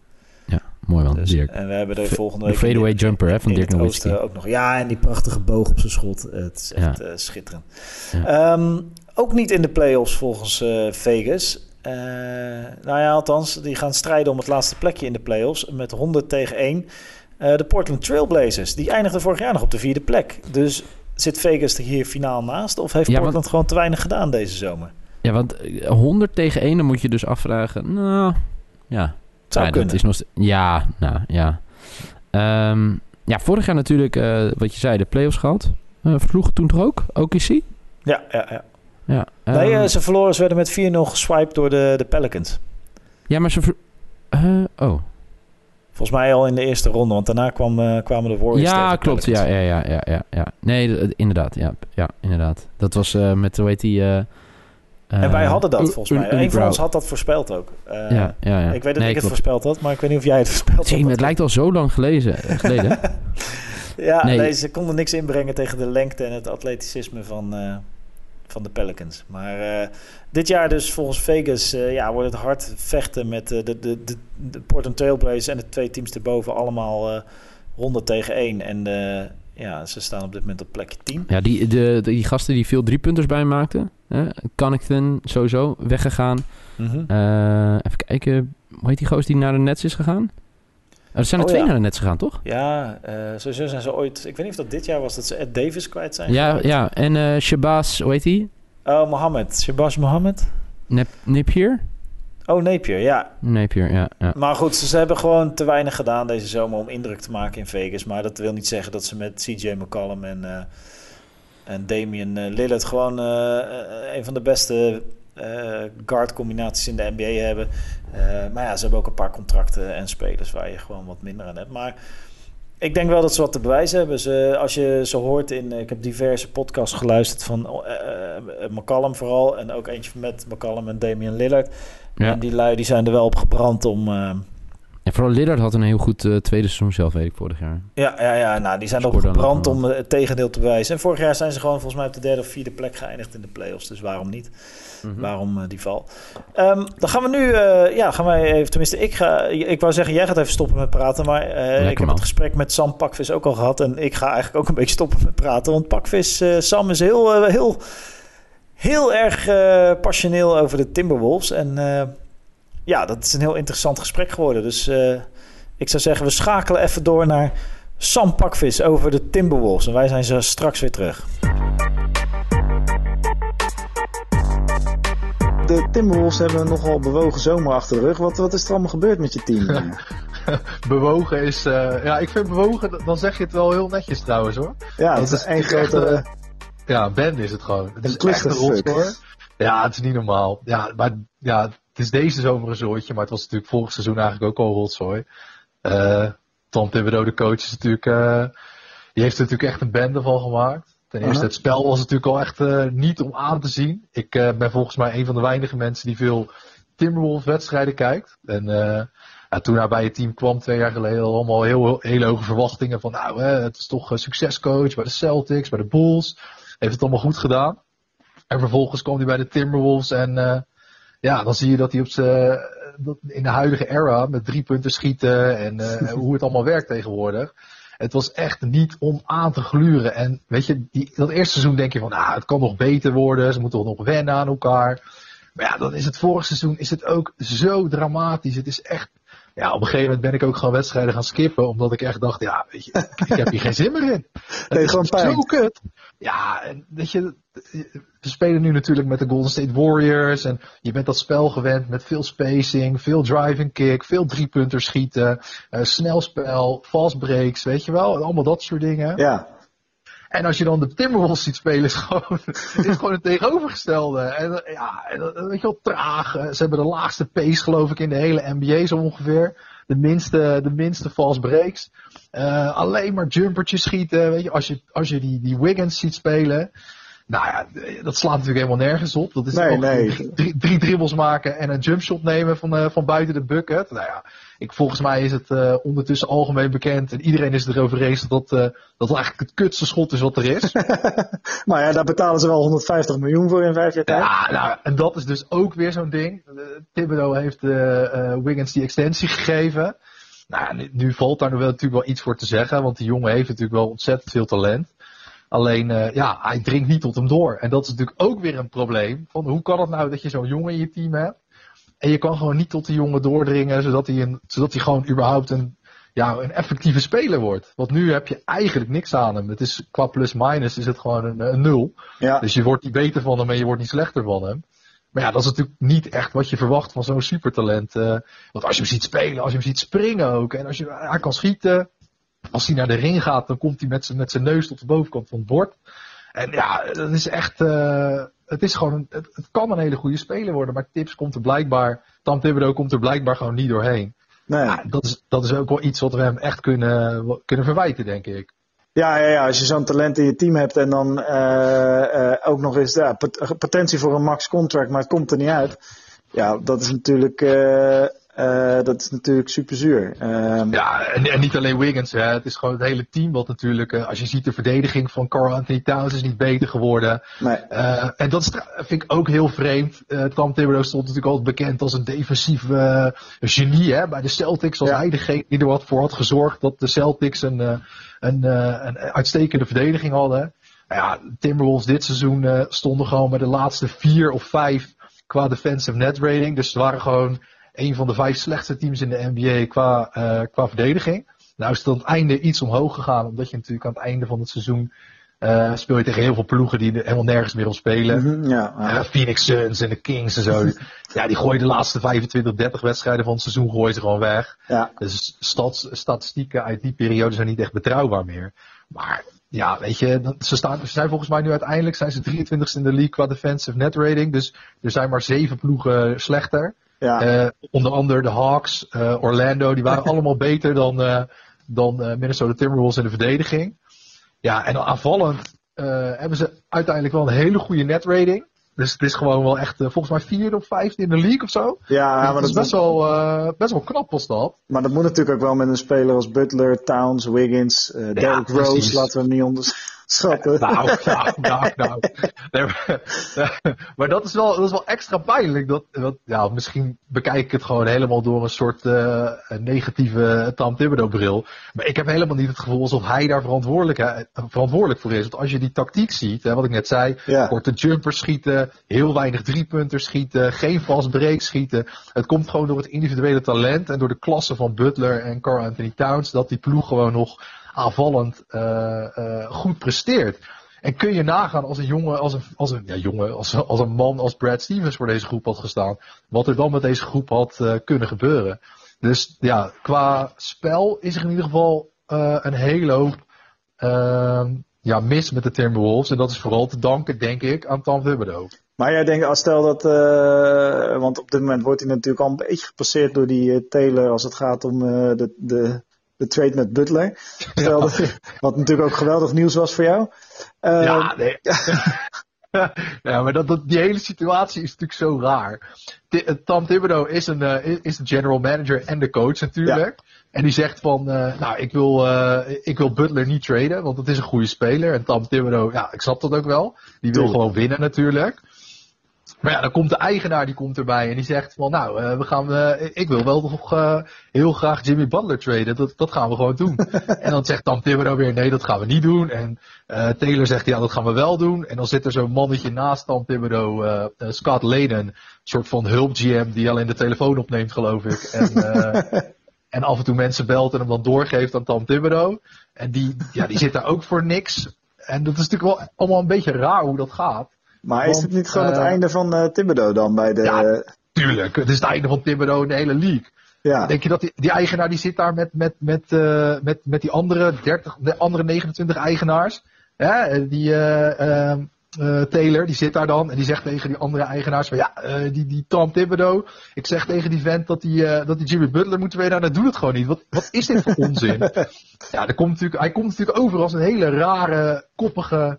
S3: mooi man,
S2: Dus,
S3: Dirk.
S2: en we hebben
S3: Fa-
S2: volgende
S3: de
S2: week... in-
S3: fadeaway jumper, hè, van Dirk Nowitzki.
S2: ook nog. Ja, en die prachtige boog op zijn schot. Het is echt schitterend.
S3: Ja.
S2: Ehm, ook niet in de playoffs volgens Vegas. Eh, nou ja, althans, die gaan strijden om het laatste plekje in de playoffs met 100 tegen 1. Eh, de Portland Trailblazers, die eindigden vorig jaar nog op de vierde plek. Dus zit Vegas er hier finaal naast? Of heeft
S3: Ja, want-
S2: Portland gewoon te weinig gedaan deze zomer?
S3: Ja, want eh, 100 tegen 1, dan moet je dus afvragen. Nou, ja.
S2: Zou
S3: Ja,
S2: kunnen.
S3: Dat is nog ja, nou ja. Ehm, ja, vorig jaar natuurlijk, eh, wat je zei, de playoffs gehad. Eh versloegen toen toch ook? OKC?
S2: Ja, ja, ja.
S3: Ja.
S2: nee,
S3: ehm,
S2: eh, ze verloren. Ze werden met 4-0 geswiped door de, de Pelicans.
S3: ja, maar ze... oh.
S2: Volgens mij al in de eerste ronde, want daarna kwam, eh, kwamen de Warriors
S3: Ja,
S2: de
S3: klopt. Ja, ja, ja, ja, ja, ja. Nee, inderdaad. Ja, ja, inderdaad. Dat was eh, met, hoe heet die...
S2: En wij hadden dat volgens mij. Een van ons had dat voorspeld ook.
S3: Ja, ja, ja.
S2: Ik weet dat
S3: Nee,
S2: ik het voorspeld had, maar ik weet niet of jij het voorspeld had.
S3: Jee, het lijkt al zo lang gelezen, geleden.
S2: Ja,
S3: Nee.
S2: nee. ze konden niks inbrengen tegen de lengte en het atleticisme van, van de Pelicans. Maar eh, dit jaar dus volgens Vegas eh, ja, wordt het hard vechten met eh, de, de, de, de Portland Trailblazers en de twee teams erboven allemaal eh 100 tegen 1. En ja, ze staan op dit moment op plekje 10.
S3: Ja, die, de, die gasten die veel driepunters bij maakten. Hè? Connington sowieso weggegaan.
S2: Mhm.
S3: Even kijken. Hoe heet die goos die naar de Nets is gegaan? Er zijn er
S2: Oh,
S3: twee
S2: ja.
S3: naar de Nets gegaan, toch?
S2: Ja, eh, sowieso zijn ze ooit... Ik weet niet of dat dit jaar was dat ze Ed Davis kwijt zijn.
S3: Ja, ja. En eh Shabazz, hoe heet die?
S2: Oh, Mohammed. Shabazz Mohammed?
S3: Nip, Nipier?
S2: Oh, Napier, ja.
S3: Napier, ja. ja.
S2: Maar goed, ze, ze hebben gewoon te weinig gedaan deze zomer om indruk te maken in Vegas. Maar dat wil niet zeggen dat ze met CJ McCollum en, eh, en Damian Lillard gewoon een van de beste guard combinaties in de NBA hebben. Eh, maar ja, ze hebben ook een paar contracten en spelers waar je gewoon wat minder aan hebt. Maar ik denk wel dat ze wat te bewijzen hebben. Ze, als je ze hoort in, ik heb diverse podcasts geluisterd van eh, eh, McCollum vooral. En ook eentje met McCollum en Damian Lillard.
S3: Ja.
S2: En die lui die zijn er wel op gebrand om... eh,
S3: En vooral Lillard had een heel goed eh, tweede seizoen zelf, weet ik, vorig jaar.
S2: Ja, ja, ja nou, die zijn gebrand
S3: ook
S2: om het tegendeel te bewijzen. En vorig jaar zijn ze gewoon volgens mij op de derde of vierde plek geëindigd in de playoffs. Dus waarom niet?
S3: Mhm.
S2: Waarom eh, die val? Ehm, dan gaan we nu, eh, ja, gaan wij even, tenminste, ik ga, ik wou zeggen, jij gaat even stoppen met praten. Maar ik heb
S3: man.
S2: het gesprek met Sam Pakvis ook al gehad. En ik ga eigenlijk ook een beetje stoppen met praten. Want Pakvis, Sam is heel, heel, heel erg passioneel over de Timberwolves. En ja, dat is een heel interessant gesprek geworden. Dus eh, ik zou zeggen, we schakelen even door naar Sam Pakvis over de Timberwolves. En wij zijn zo straks weer terug.
S4: De Timberwolves hebben een nogal bewogen zomer achter de rug. Wat, wat is er allemaal gebeurd met je team? eh?
S5: bewogen is. eh, ja, ik vind bewogen, dan zeg je het wel heel netjes trouwens hoor.
S4: ja,
S5: Dat
S4: is één
S5: echt,
S4: grote...
S5: eh, Ja, Ben is het gewoon. Het is
S4: Een
S5: echt een rotzooi. Ja, het is niet normaal. Ja, maar ja, het is deze zomer een zooitje, maar het was natuurlijk vorig seizoen eigenlijk ook al rotzooi. Eh Tom Thibodeau, de coach, is natuurlijk, eh, die heeft er natuurlijk echt een bende van gemaakt. Ten eerste, het spel was natuurlijk al echt eh, niet om aan te zien. Ik ben volgens mij een van de weinige mensen die veel Timberwolves wedstrijden kijkt. En ja, toen hij bij het team kwam twee jaar geleden, allemaal heel, hele hoge verwachtingen van nou, hè, het is toch een succescoach bij de Celtics, bij de Bulls. Heeft het allemaal goed gedaan. En vervolgens kwam hij bij de Timberwolves en ja, dan zie je dat hij op zijn, dat in de huidige era met drie punten schieten en eh, hoe het allemaal werkt tegenwoordig. Het was echt niet om aan te gluren. En weet je, die, dat eerste seizoen denk je van, ah, het kan nog beter worden. Ze moeten toch nog wennen aan elkaar. Maar ja, dan is het vorig seizoen is het ook zo dramatisch. Het is echt, ja, op een gegeven moment ben ik ook gewoon wedstrijden gaan skippen. Omdat ik echt dacht, ja, weet je, ik heb hier geen zin meer in. Het
S4: Nee,
S5: is
S4: gewoon pijn.
S5: zo kut. Ja, en weet je, we spelen nu natuurlijk met de Golden State Warriors. En je bent dat spel gewend met veel spacing, veel driving kick, veel driepunters schieten, eh, snel spel, fast breaks, weet je wel. Allemaal dat soort dingen.
S4: Ja,
S5: En als je dan de Timberwolves ziet spelen, is gewoon, is gewoon het tegenovergestelde. En, eh, ja, eh, weet je wel, traag. Ze hebben de laagste pace, geloof ik, in de hele NBA zo ongeveer. De minste, de minste fast breaks. Alleen maar jumpertjes schieten. Weet je, als je, als je die, die Wiggins ziet spelen. Nou ja, dat slaat natuurlijk helemaal nergens op. Dat is
S4: Nee, nee.
S5: Drie, drie, drie dribbles maken en een jumpshot nemen van, eh, van buiten de bucket. Nou ja, ik, volgens mij is het eh, ondertussen algemeen bekend. En iedereen is erover eens dat dat, eh, dat eigenlijk het kutste schot is wat er is.
S4: maar ja, daar betalen ze wel 150 miljoen voor in vijf jaar tijd.
S5: Ja, nou, en dat is dus ook weer zo'n ding. Uh, Thibodeau heeft Wiggins die extensie gegeven. Nou, ja, nu, nu valt daar nog wel, natuurlijk wel iets voor te zeggen, want die jongen heeft natuurlijk wel ontzettend veel talent. Alleen, eh, ja, hij dringt niet tot hem door. En dat is natuurlijk ook weer een probleem. Van hoe kan het nou dat je zo'n jongen in je team hebt, En je kan gewoon niet tot die jongen doordringen, zodat hij, een, zodat hij gewoon überhaupt een, ja, een effectieve speler wordt. Want nu heb je eigenlijk niks aan hem. Het is, qua plus-minus is het gewoon een, een nul.
S4: Ja.
S5: Dus je wordt niet beter van hem en je wordt niet slechter van hem. Maar ja, dat is natuurlijk niet echt wat je verwacht van zo'n supertalent. eh. want als je hem ziet spelen, als je hem ziet springen ook. En als je, hij kan schieten. Als hij naar de ring gaat, dan komt hij met zijn, met zijn neus tot de bovenkant van het bord. En ja, dat is echt. eh, het is gewoon. Het, het kan een hele goede speler worden. Maar Tips komt er blijkbaar. Tam Thibodeau komt er blijkbaar gewoon niet doorheen.
S4: Nee.
S5: Ja, dat, is, dat is ook wel iets wat we hem echt kunnen, kunnen verwijten, denk ik.
S4: Ja, ja, ja, als je zo'n talent in je team hebt en dan eh, eh, ook nog eens ja, pot- potentie voor een max contract, maar het komt er niet uit. Ja, dat is natuurlijk, eh, dat is natuurlijk super zuur. Ehm,
S5: Ja, en, en niet alleen Wiggins, hè. het is gewoon het hele team wat natuurlijk, eh, als je ziet de verdediging van Carl Anthony Towns is niet beter geworden.
S4: nee.
S5: Eh, en dat is, vind ik ook heel vreemd. Eh Tom Thibodeau stond natuurlijk altijd bekend als een defensief genie hè, bij de Celtics. Als
S4: Ja.
S5: hij degene die er wat voor had gezorgd dat de Celtics een, een, een uitstekende verdediging hadden. Nou ja, Timberwolves dit seizoen stonden gewoon bij de laatste vier of vijf qua defensive net rating. Dus ze waren gewoon een van de vijf slechtste teams in de NBA qua, eh, qua verdediging. Nou is het aan het einde iets omhoog gegaan, omdat je natuurlijk aan het einde van het seizoen eh, speel je tegen heel veel ploegen die er helemaal nergens meer om spelen.
S4: Mhm, ja, ja.
S5: Ja, Phoenix Suns en de Kings en zo. ja, die gooien de laatste 25, 30 wedstrijden van het seizoen gooien ze gewoon weg.
S4: ja.
S5: Dus stats, statistieken uit die periode zijn niet echt betrouwbaar meer. Maar ja, weet je, dat- ze, staan, ze zijn volgens mij nu uiteindelijk zijn ze 23ste in de league qua defensive net rating. Dus er zijn maar zeven ploegen slechter.
S4: Ja.
S5: Eh, onder andere de Hawks, eh, Orlando, die waren allemaal beter dan, eh, dan Minnesota Timberwolves in de verdediging. Ja, en aanvallend hebben ze uiteindelijk wel een hele goede net rating. Dus het is gewoon wel echt, volgens mij vierde of vijfde in de league of zo.
S4: ja, maar
S5: dat is best wel, best wel knap was dat.
S4: maar dat moet natuurlijk ook wel met een speler als Butler, Towns, Wiggins, Derrick Rose, laten we hem niet onderschatten.
S5: Nou, nou, nou, nou. Nee, maar, maar dat is wel, dat is wel extra pijnlijk. Dat, dat, ja, misschien bekijk ik het gewoon helemaal door een soort eh, negatieve Tom Thibodeau bril. Maar ik heb helemaal niet het gevoel alsof hij daar verantwoordelijk, eh, verantwoordelijk voor is. Want als je die tactiek ziet, hè, wat ik net zei,
S4: Ja.
S5: korte jumpers schieten, heel weinig driepunters schieten, geen vast break schieten. Het komt gewoon door het individuele talent en door de klasse van Butler en Carl Anthony Towns dat die ploeg gewoon nog aanvallend eh, eh, goed presteert. En kun je nagaan als een jongen, als een, als een, ja, jongen, als, als een man als Brad Stevens voor deze groep had gestaan, wat er dan met deze groep had eh, kunnen gebeuren. Dus ja, qua spel is er in ieder geval een hele hoop ja, mis met de Timberwolves. En dat is vooral te danken, denk ik, aan Tom Thibodeau.
S4: Maar jij denkt, als stel dat, want op dit moment wordt hij natuurlijk al een beetje gepasseerd door die Taylor als het gaat om de, de, de trade met Butler. Dat, wat natuurlijk ook geweldig nieuws was voor jou. Eh,
S5: Ja, nee. ja, maar dat, dat, die hele situatie is natuurlijk zo raar. Eh, Tom Thibodeau is, een, eh, is- de general manager en de coach natuurlijk. En die zegt van, eh, nou, ik wil, ik wil Butler niet traden, want het is een goede speler. En Tom Thibodeau, ja, ik snap dat ook wel. Die wil
S4: Tuurlijk.
S5: gewoon winnen natuurlijk. Maar ja, dan komt de eigenaar die komt erbij en die zegt van, nou, eh, we gaan, eh, ik wil wel nog eh, heel graag Jimmy Butler traden. Dat, dat gaan we gewoon doen. en dan zegt Tom Thibodeau weer, nee, dat gaan we niet doen. En Taylor zegt, ja, dat gaan we wel doen. En dan zit er zo'n mannetje naast Tom Thibodeau, Scott Layden, een soort van hulp GM die alleen de telefoon opneemt, geloof ik. En, en af en toe mensen belt en hem dan doorgeeft aan Tom Thibodeau. En die, ja, die zit daar ook voor niks. En dat is natuurlijk wel allemaal een beetje raar hoe dat gaat.
S4: Maar is het niet gewoon het
S5: eh,
S4: einde van Thibodeau dan bij de...
S5: Ja. Tuurlijk, het is het einde van Thibodeau in de hele league.
S4: ja,
S5: Denk je dat die, die eigenaar die zit daar met, met, met, eh, met, met die andere 30, de andere 29 eigenaars? Hè? Die Taylor, die zit daar dan en die zegt tegen die andere eigenaars van ja, die, die Tom Thibodeau. Ik zeg tegen die vent dat die, dat die Jimmy Butler moet trainen. Nou, dat doet het gewoon niet. Wat, wat is dit voor onzin? ja, er komt natuurlijk, hij komt natuurlijk over als een hele rare, koppige,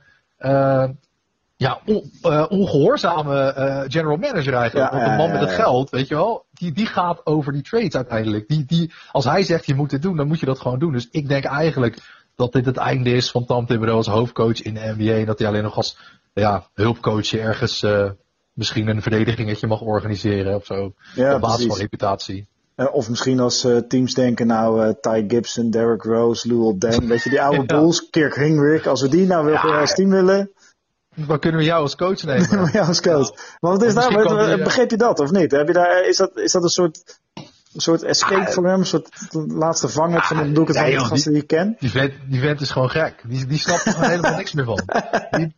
S5: ja, on- eh, ongehoorzame eh, general manager eigenlijk.
S4: Ja,
S5: Want de man met het geld, weet je wel, die, die gaat over die trades uiteindelijk. Die, die, als hij zegt je moet dit doen, dan moet je dat gewoon doen. Dus ik denk eigenlijk dat dit het einde is van Tom Thibodeau als hoofdcoach in de NBA. En dat hij alleen nog als ja, hulpcoach ergens eh, misschien een verdedigingetje mag organiseren of zo.
S4: ja,
S5: op basis van reputatie.
S4: Of misschien als teams denken, nou, Ty Gibson, Derrick Rose, Luol Deng, weet je, die oude
S5: Ja.
S4: Bulls, Kirk Hinrich, als we die nou weer als team willen.
S5: Dan kunnen we jou als coach nemen.
S2: Maar ja, als coach. Maar wat is
S5: Want
S2: daar,
S5: eh,
S2: begreep je dat of niet? Heb je daar, is, dat, is dat een soort, een soort escape
S5: Ah,
S2: voor hem? Een soort laatste vanger van dan doe ik het de
S5: joh,
S2: gasten die ik ken?
S5: Die vent, die vent is gewoon gek. Die, die snapt er gewoon helemaal niks meer van. Die,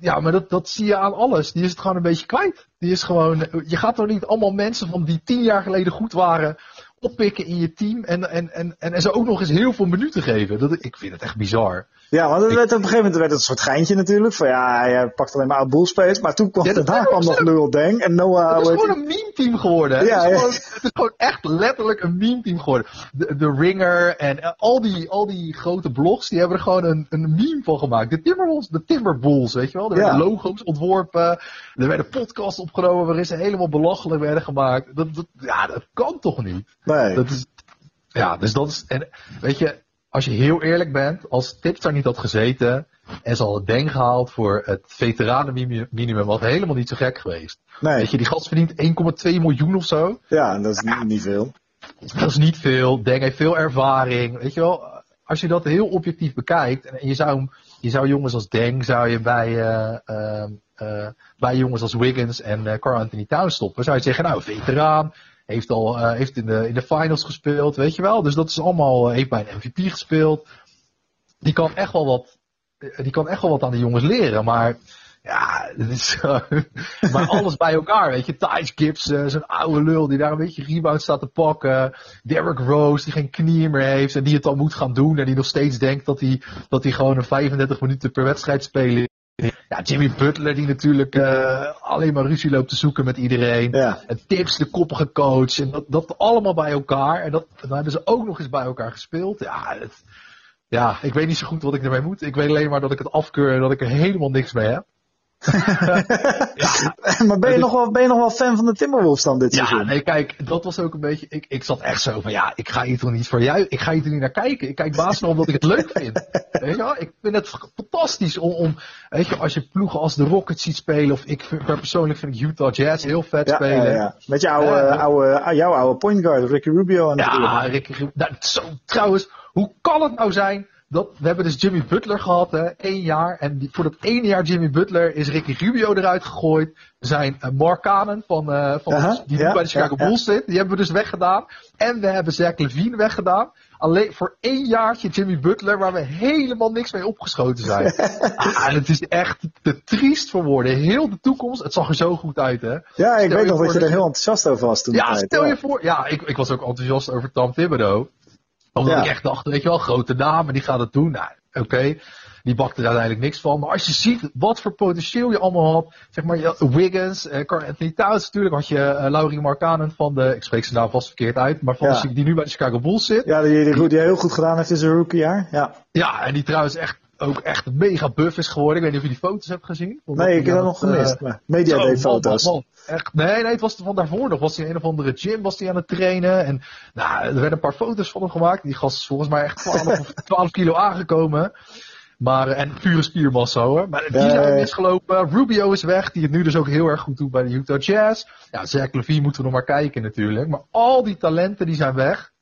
S5: ja, maar dat, dat zie je aan alles. Die is het gewoon een beetje kwijt. Die is gewoon, je gaat toch niet allemaal mensen van die tien jaar geleden goed waren oppikken in je team en, en, en, en, en ze ook nog eens heel veel minuten geven. Dat, ik vind het echt bizar.
S2: Ja, want het werd, op een gegeven moment werd het een soort geintje natuurlijk. Van ja, hij pakt alleen maar oud boelspelers. Maar toen kwam
S5: Ja,
S2: daarna kwam nog Lul Deng en Noah.
S5: Het is gewoon een meme team geworden.
S2: Ja,
S5: het, is gewoon, het is gewoon echt letterlijk een meme team geworden. De, de Ringer en eh, al die, al die grote blogs, die hebben er gewoon een, een meme van gemaakt. De Timberwolves, de Timberwolves, weet je wel. Er werden logo's ontworpen. Er werden podcasts opgenomen waarin ze helemaal belachelijk werden gemaakt. Dat, dat, ja, dat kan toch niet?
S2: Nee.
S5: Dat is, ja, dus dat is, en weet je, als je heel eerlijk bent, als Tips daar niet had gezeten en ze hadden Deng gehaald voor het veteranenminimum, was het helemaal niet zo gek geweest.
S2: nee.
S5: Weet je, die gast verdient 1,2 miljoen of zo.
S2: Ja, en dat is niet, niet veel.
S5: Dat is niet veel. Deng heeft veel ervaring. Weet je wel, als je dat heel objectief bekijkt, en je zou, je zou jongens als Deng, zou je bij, eh, ehm, eh, bij jongens als Wiggins en eh Carl Anthony Towns stoppen, zou je zeggen, nou, veteraan, heeft al, eh, heeft in de, in de finals gespeeld, weet je wel. Dus dat is allemaal, eh, heeft bij een MVP gespeeld. Die kan echt wel wat, eh, die kan echt wel wat aan de jongens leren, maar ja, is maar alles bij elkaar, weet je. Thijs Gibbs, eh, zo'n oude lul die daar een beetje rebound staat te pakken. Derrick Rose, die geen knieën meer heeft en die het dan moet gaan doen. En die nog steeds denkt dat hij, dat hij gewoon een 35 minuten per wedstrijd spelen. Ja, Jimmy Butler die natuurlijk eh, alleen maar ruzie loopt te zoeken met iedereen.
S2: Ja.
S5: En tips, de koppige coach. En dat, dat allemaal bij elkaar. En dat, dan hebben ze ook nog eens bij elkaar gespeeld. Ja, het, ja, ik weet niet zo goed wat ik ermee moet. Ik weet alleen maar dat ik het afkeur en dat ik er helemaal niks mee heb.
S2: Maar ben je, nog wel, ben je nog wel fan van de Timberwolves dan dit
S5: Ja,
S2: seizoen?
S5: nee, kijk, dat was ook een beetje. Ik, ik zat echt zo van ja, ik ga hier toch niet voor jou. Ik ga hier toch niet naar kijken. Ik kijk basketbal omdat ik het leuk vind. Weet je wel? Ik vind het fantastisch om, om. Weet je, als je ploegen als de Rockets ziet spelen. Of ik persoonlijk vind ik Utah Jazz heel vet
S2: Ja,
S5: spelen.
S2: ja, ja. Met je oude,
S5: Ja.
S2: oude, jouw oude point guard, Ricky Rubio. Aan de
S5: Ja,
S2: ja,
S5: Ricky Rubio. Nou, zo, trouwens, hoe kan het nou zijn dat we hebben dus Jimmy Butler gehad, hè, één jaar. En die, voor dat ene jaar Jimmy Butler is Ricky Rubio eruit gegooid. Zijn uh, Mark Cannon van, eh, van die nu bij de Chicago
S2: ja.
S5: Bulls zit, die hebben we dus weggedaan. En we hebben Zach Levine weggedaan. Alleen voor één jaartje Jimmy Butler, waar we helemaal niks mee opgeschoten zijn. ah, en het is echt te triest voor woorden. Heel de toekomst, het zag er zo goed uit, hè.
S2: ja, ik
S5: Stel
S2: weet nog dat je er heel enthousiast over was toen.
S5: Ja,
S2: tijd,
S5: stel
S2: ja.
S5: je voor. Ja, ik, ik was ook enthousiast over Tom Thibodeau. Omdat
S2: Ja.
S5: ik echt dacht, weet je wel, grote dame, die gaat het doen. Nou, oké. Die bakt er uiteindelijk niks van. Maar als je ziet wat voor potentieel je allemaal had. Zeg maar, Wiggins, eh, Carl Anthony Towns. Natuurlijk had je eh, Laurie Markkanen van de, ik spreek zijn naam vast verkeerd uit. Maar van
S2: Ja.
S5: de, die nu bij de Chicago Bulls zit.
S2: Ja, die, die, goed- die heel goed gedaan heeft in zijn rookiejaar. Ja.
S5: Ja, en die trouwens echt, ook echt mega buff is geworden. Ik weet niet of je die foto's hebt gezien.
S2: Nee, ik heb dat nog gemist. maar Media
S5: Zo,
S2: Day foto's.
S5: man, man. Echt, nee, nee, het was van daarvoor nog. Was hij in een of andere gym was hij aan het trainen. En nou, er werden een paar foto's van hem gemaakt. Die gast is volgens mij echt 12, of 12 kilo aangekomen. Maar, eh, en pure spiermassa hoor. Maar die zijn misgelopen. Rubio is weg, die het nu dus ook heel erg goed doet bij de Utah Jazz. Ja, Zach Levine moeten we nog maar kijken natuurlijk. Maar al die talenten die zijn weg.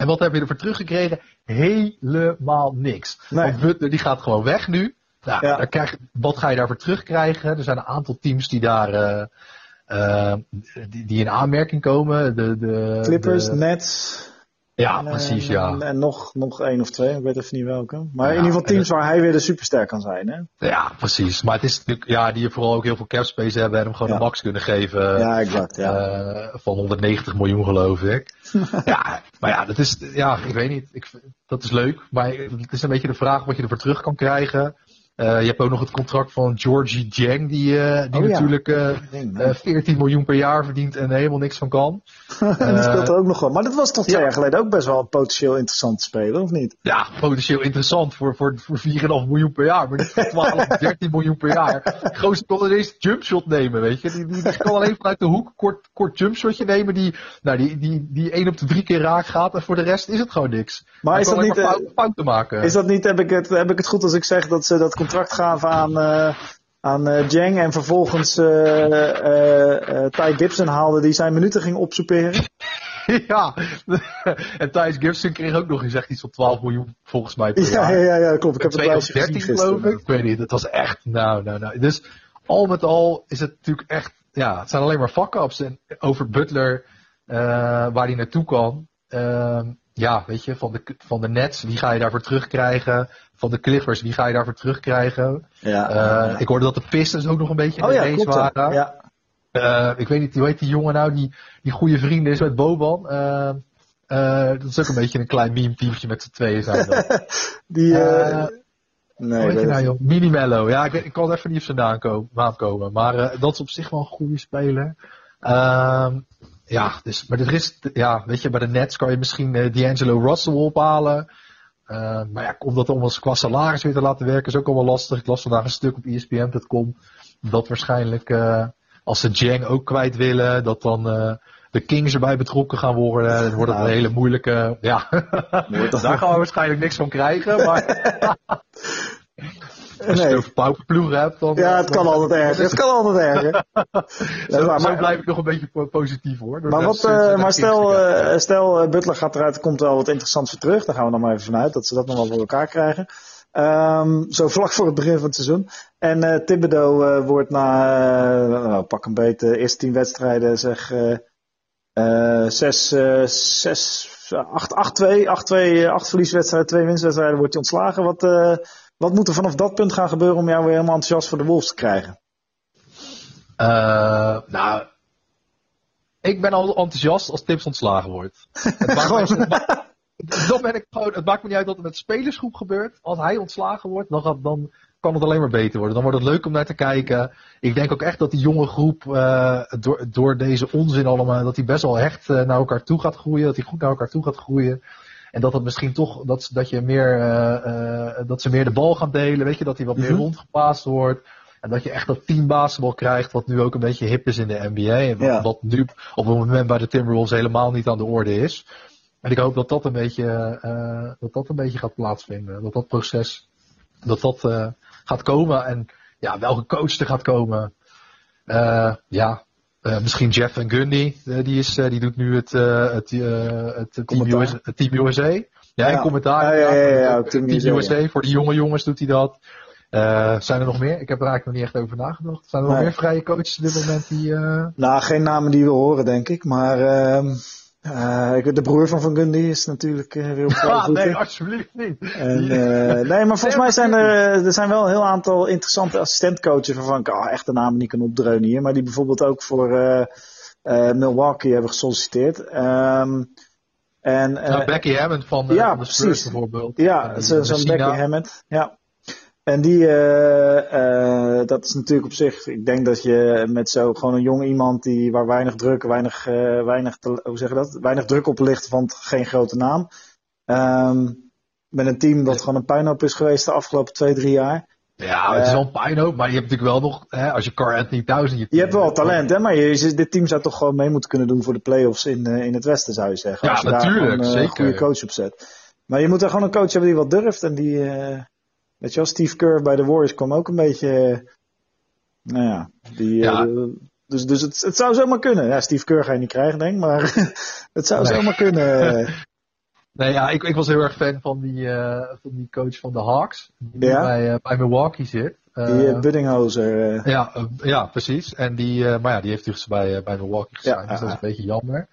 S5: En wat heb je ervoor teruggekregen? Helemaal niks.
S2: Nee.
S5: Want Butler die gaat gewoon weg nu. Nou,
S2: Ja.
S5: daar krijg, wat ga je daarvoor terugkrijgen? Er zijn een aantal teams die daar eh, eh, die, die in aanmerking komen. De, de,
S2: Clippers,
S5: de-
S2: Nets.
S5: Ja, precies,
S2: eh,
S5: ja.
S2: En nog, nog één of twee, ik weet even niet welke. Maar
S5: Ja,
S2: in ieder geval teams waar hij weer de superster kan zijn. Hè?
S5: Ja, precies. Maar het is natuurlijk, ja, die vooral ook heel veel cap space hebben en hem gewoon
S2: Ja.
S5: een max kunnen geven.
S2: ja, exact. Ja.
S5: eh, van 190 miljoen geloof ik. ja, maar ja, dat is, ja, ik weet niet. Ik, dat is leuk. Maar het is een beetje de vraag wat je ervoor terug kan krijgen. Eh, je hebt ook nog het contract van Georgie Jang, die, eh, die
S2: Oh
S5: natuurlijk eh,
S2: Ding,
S5: eh, 14 miljoen per jaar verdient en helemaal niks van kan.
S2: En die speelt er ook nog wel. Maar dat was toch twee
S5: ja.
S2: jaar geleden ook best wel een potentieel interessant speler, of niet?
S5: Ja, potentieel interessant voor, voor, voor 4,5 miljoen per jaar. Maar niet voor 12 of 13 miljoen per jaar. Gozer kon ineens jumpshot nemen, weet je. Die, die, die kan alleen vanuit de hoek kort, kort jumpshotje nemen. Die, nou, die, die, die 1 op de 3 keer raak gaat. En voor de rest is het gewoon niks.
S2: Maar
S5: Hij
S2: is dat niet,
S5: fouten maken.
S2: Is dat niet, heb ik het, heb ik het goed als ik zeg dat ze dat contract gaven aan, eh aan eh, Jang en vervolgens eh Ty Gibson haalden die zijn minuten ging opsoeperen?
S5: ja, en Thijs Gibson kreeg ook nog eens echt iets van 12 miljoen volgens mij per
S2: Ja,
S5: jaar.
S2: ja, ja, klopt. Ik heb het lijstje gezien
S5: 13
S2: gisteren.
S5: geloof ik. Ik weet niet, het was echt, nou, nou, nou. Dus al met al is het natuurlijk echt, ja, het zijn alleen maar fuck-ups. En over Butler, waar hij naartoe kan. Ja, weet je, van de, van de Nets, wie ga je daarvoor terugkrijgen? Van de Clippers, wie ga je daarvoor terugkrijgen?
S2: Ja,
S5: Eh,
S2: ja.
S5: Ik hoorde dat de Pistons ook nog een beetje in
S2: Oh
S5: de
S2: ja,
S5: race
S2: klopt. Ja.
S5: waren.
S2: ja.
S5: Eh, ik weet niet, hoe heet die jongen nou, die, die goede vrienden is met Boban. Eh, dat is ook een beetje een klein meme teamtje met z'n tweeën zijn dat.
S2: Die, nee, weet
S5: je nou, joh? Minimello. Ja, ik, ik kan even niet op zijn naam komen. Maar dat is op zich wel een goede speler. Ja, dus, maar er is, ja, weet je, bij de Nets kan je misschien eh, D'Angelo Russell ophalen. Eh, maar ja, om dat allemaal qua salaris weer te laten werken is ook allemaal lastig. Ik las vandaag een stuk op ESPN.com dat waarschijnlijk eh, als ze Jang ook kwijt willen, dat dan de Kings erbij betrokken gaan worden. Dan wordt het een hele moeilijke, ja, daar gaan we waarschijnlijk niks van krijgen. Maar als je
S2: Nee.
S5: het over pauperploegen hebt, dan...
S2: Ja, het kan altijd erger. Het kan altijd erger.
S5: Zo,
S2: maar-
S5: zo blijf ik nog een beetje po- positief hoor.
S2: Maar, wat, eh,
S5: de
S2: maar stel, eh, stel eh, Butler gaat eruit, er komt wel wat interessants voor terug. Daar gaan we dan maar even vanuit dat ze dat nog wel voor elkaar krijgen. Ehm, zo vlak voor het begin van het seizoen. En eh Thibodeau eh, wordt na, eh, nou, pak een beet, de eerste tien wedstrijden, zeg, eh eh, zes, eh, zes, acht, acht, twee, acht, twee, eh, acht verlieswedstrijden, twee winstwedstrijden, wordt hij ontslagen. Wat, eh, wat moet er vanaf dat punt gaan gebeuren om jou weer helemaal enthousiast voor de Wolves te krijgen?
S5: Eh, nou, ik ben al enthousiast als Tips ontslagen wordt. Het maakt mij- dan ben ik gewoon, het maakt me niet uit wat er met de spelersgroep gebeurt. Als hij ontslagen wordt, dan, gaat, dan kan het alleen maar beter worden. Dan wordt het leuk om naar te kijken. Ik denk ook echt dat die jonge groep eh, door, door deze onzin allemaal, dat die best wel hecht eh, naar elkaar toe gaat groeien. Dat die goed naar elkaar toe gaat groeien. En dat het misschien toch, dat, dat, je meer, eh, eh, dat ze meer de bal gaan delen. Weet je, dat hij wat meer
S2: Mhm.
S5: rondgepaast wordt. En dat je echt dat team basketbal krijgt, wat nu ook een beetje hip is in de NBA. En wat,
S2: Ja.
S5: wat nu op het moment bij de Timberwolves helemaal niet aan de orde is. En ik hoop dat dat een beetje, eh, dat dat een beetje gaat plaatsvinden. Dat dat proces, dat dat gaat komen. En ja, welke coach er gaat komen. Ja, eh, misschien Jeff en Gundy. eh, die, is, eh, die doet nu het, het, het, Team. USA, het Team USA. Ja, en
S2: Ja.
S5: commentaar.
S2: Ja, ja, ja, Team
S5: Team
S2: USA,
S5: USA. Voor die jonge jongens doet hij dat. Zijn er nog meer? Ik heb er eigenlijk nog niet echt over nagedacht. Zijn er nog meer vrije coaches op dit moment die...
S2: Nou, geen namen die we horen, denk ik. Maar eh, de broer van Van Gundy is natuurlijk eh, weer op vrije
S5: Ah, nee, alsjeblieft niet.
S2: En, eh, nee, maar volgens mij zijn er, er zijn wel een heel aantal interessante assistentcoaches waarvan ik ah, echt de namen niet kan opdreunen hier. Maar die bijvoorbeeld ook voor Milwaukee hebben gesolliciteerd. Ehm, en,
S5: Nou, Becky Hammond van,
S2: ja,
S5: van de Spurs
S2: precies.
S5: bijvoorbeeld.
S2: ja, zo- zo'n. Becky Hammond. Ja. En die, eh, eh, dat is natuurlijk op zich, ik denk dat je met zo gewoon een jong iemand die, waar weinig druk, weinig, eh, weinig, te- hoe zeg je dat? Weinig druk op ligt, want geen grote naam. Ehm, met een team dat gewoon een puinhoop is geweest de afgelopen twee, drie jaar.
S5: Ja, het is wel een puinhoop, maar je hebt natuurlijk wel nog, hè, als je Car Anthony thuis je
S2: Je hebt wel talent, hè? Maar je, dit team zou toch gewoon mee moeten kunnen doen voor de play-offs in, in het Westen, zou je zeggen.
S5: Ja,
S2: Als je daar
S5: natuurlijk,
S2: gewoon,
S5: zeker.
S2: een goede coach op zet. Maar je moet er gewoon een coach hebben die wat durft. En die, weet je wel, Steve Kerr bij de Warriors kwam ook een beetje, eh, nou ja, die, eh,
S5: Ja.
S2: dus, dus het, het zou zomaar kunnen. Ja, Steve Kerr ga je niet krijgen, denk ik, maar het zou
S5: Nee.
S2: zomaar kunnen.
S5: Nee, ja, ik, ik was heel erg fan van die, eh, van die coach van de Hawks. Die
S2: Ja.
S5: bij, bij Milwaukee zit.
S2: Die uh, Buddinghozer. eh,
S5: ja, ja, precies. En die, maar ja, die heeft dus bij, bij Milwaukee
S2: Ja,
S5: gezien. dus dat is
S2: ja,
S5: een beetje jammer.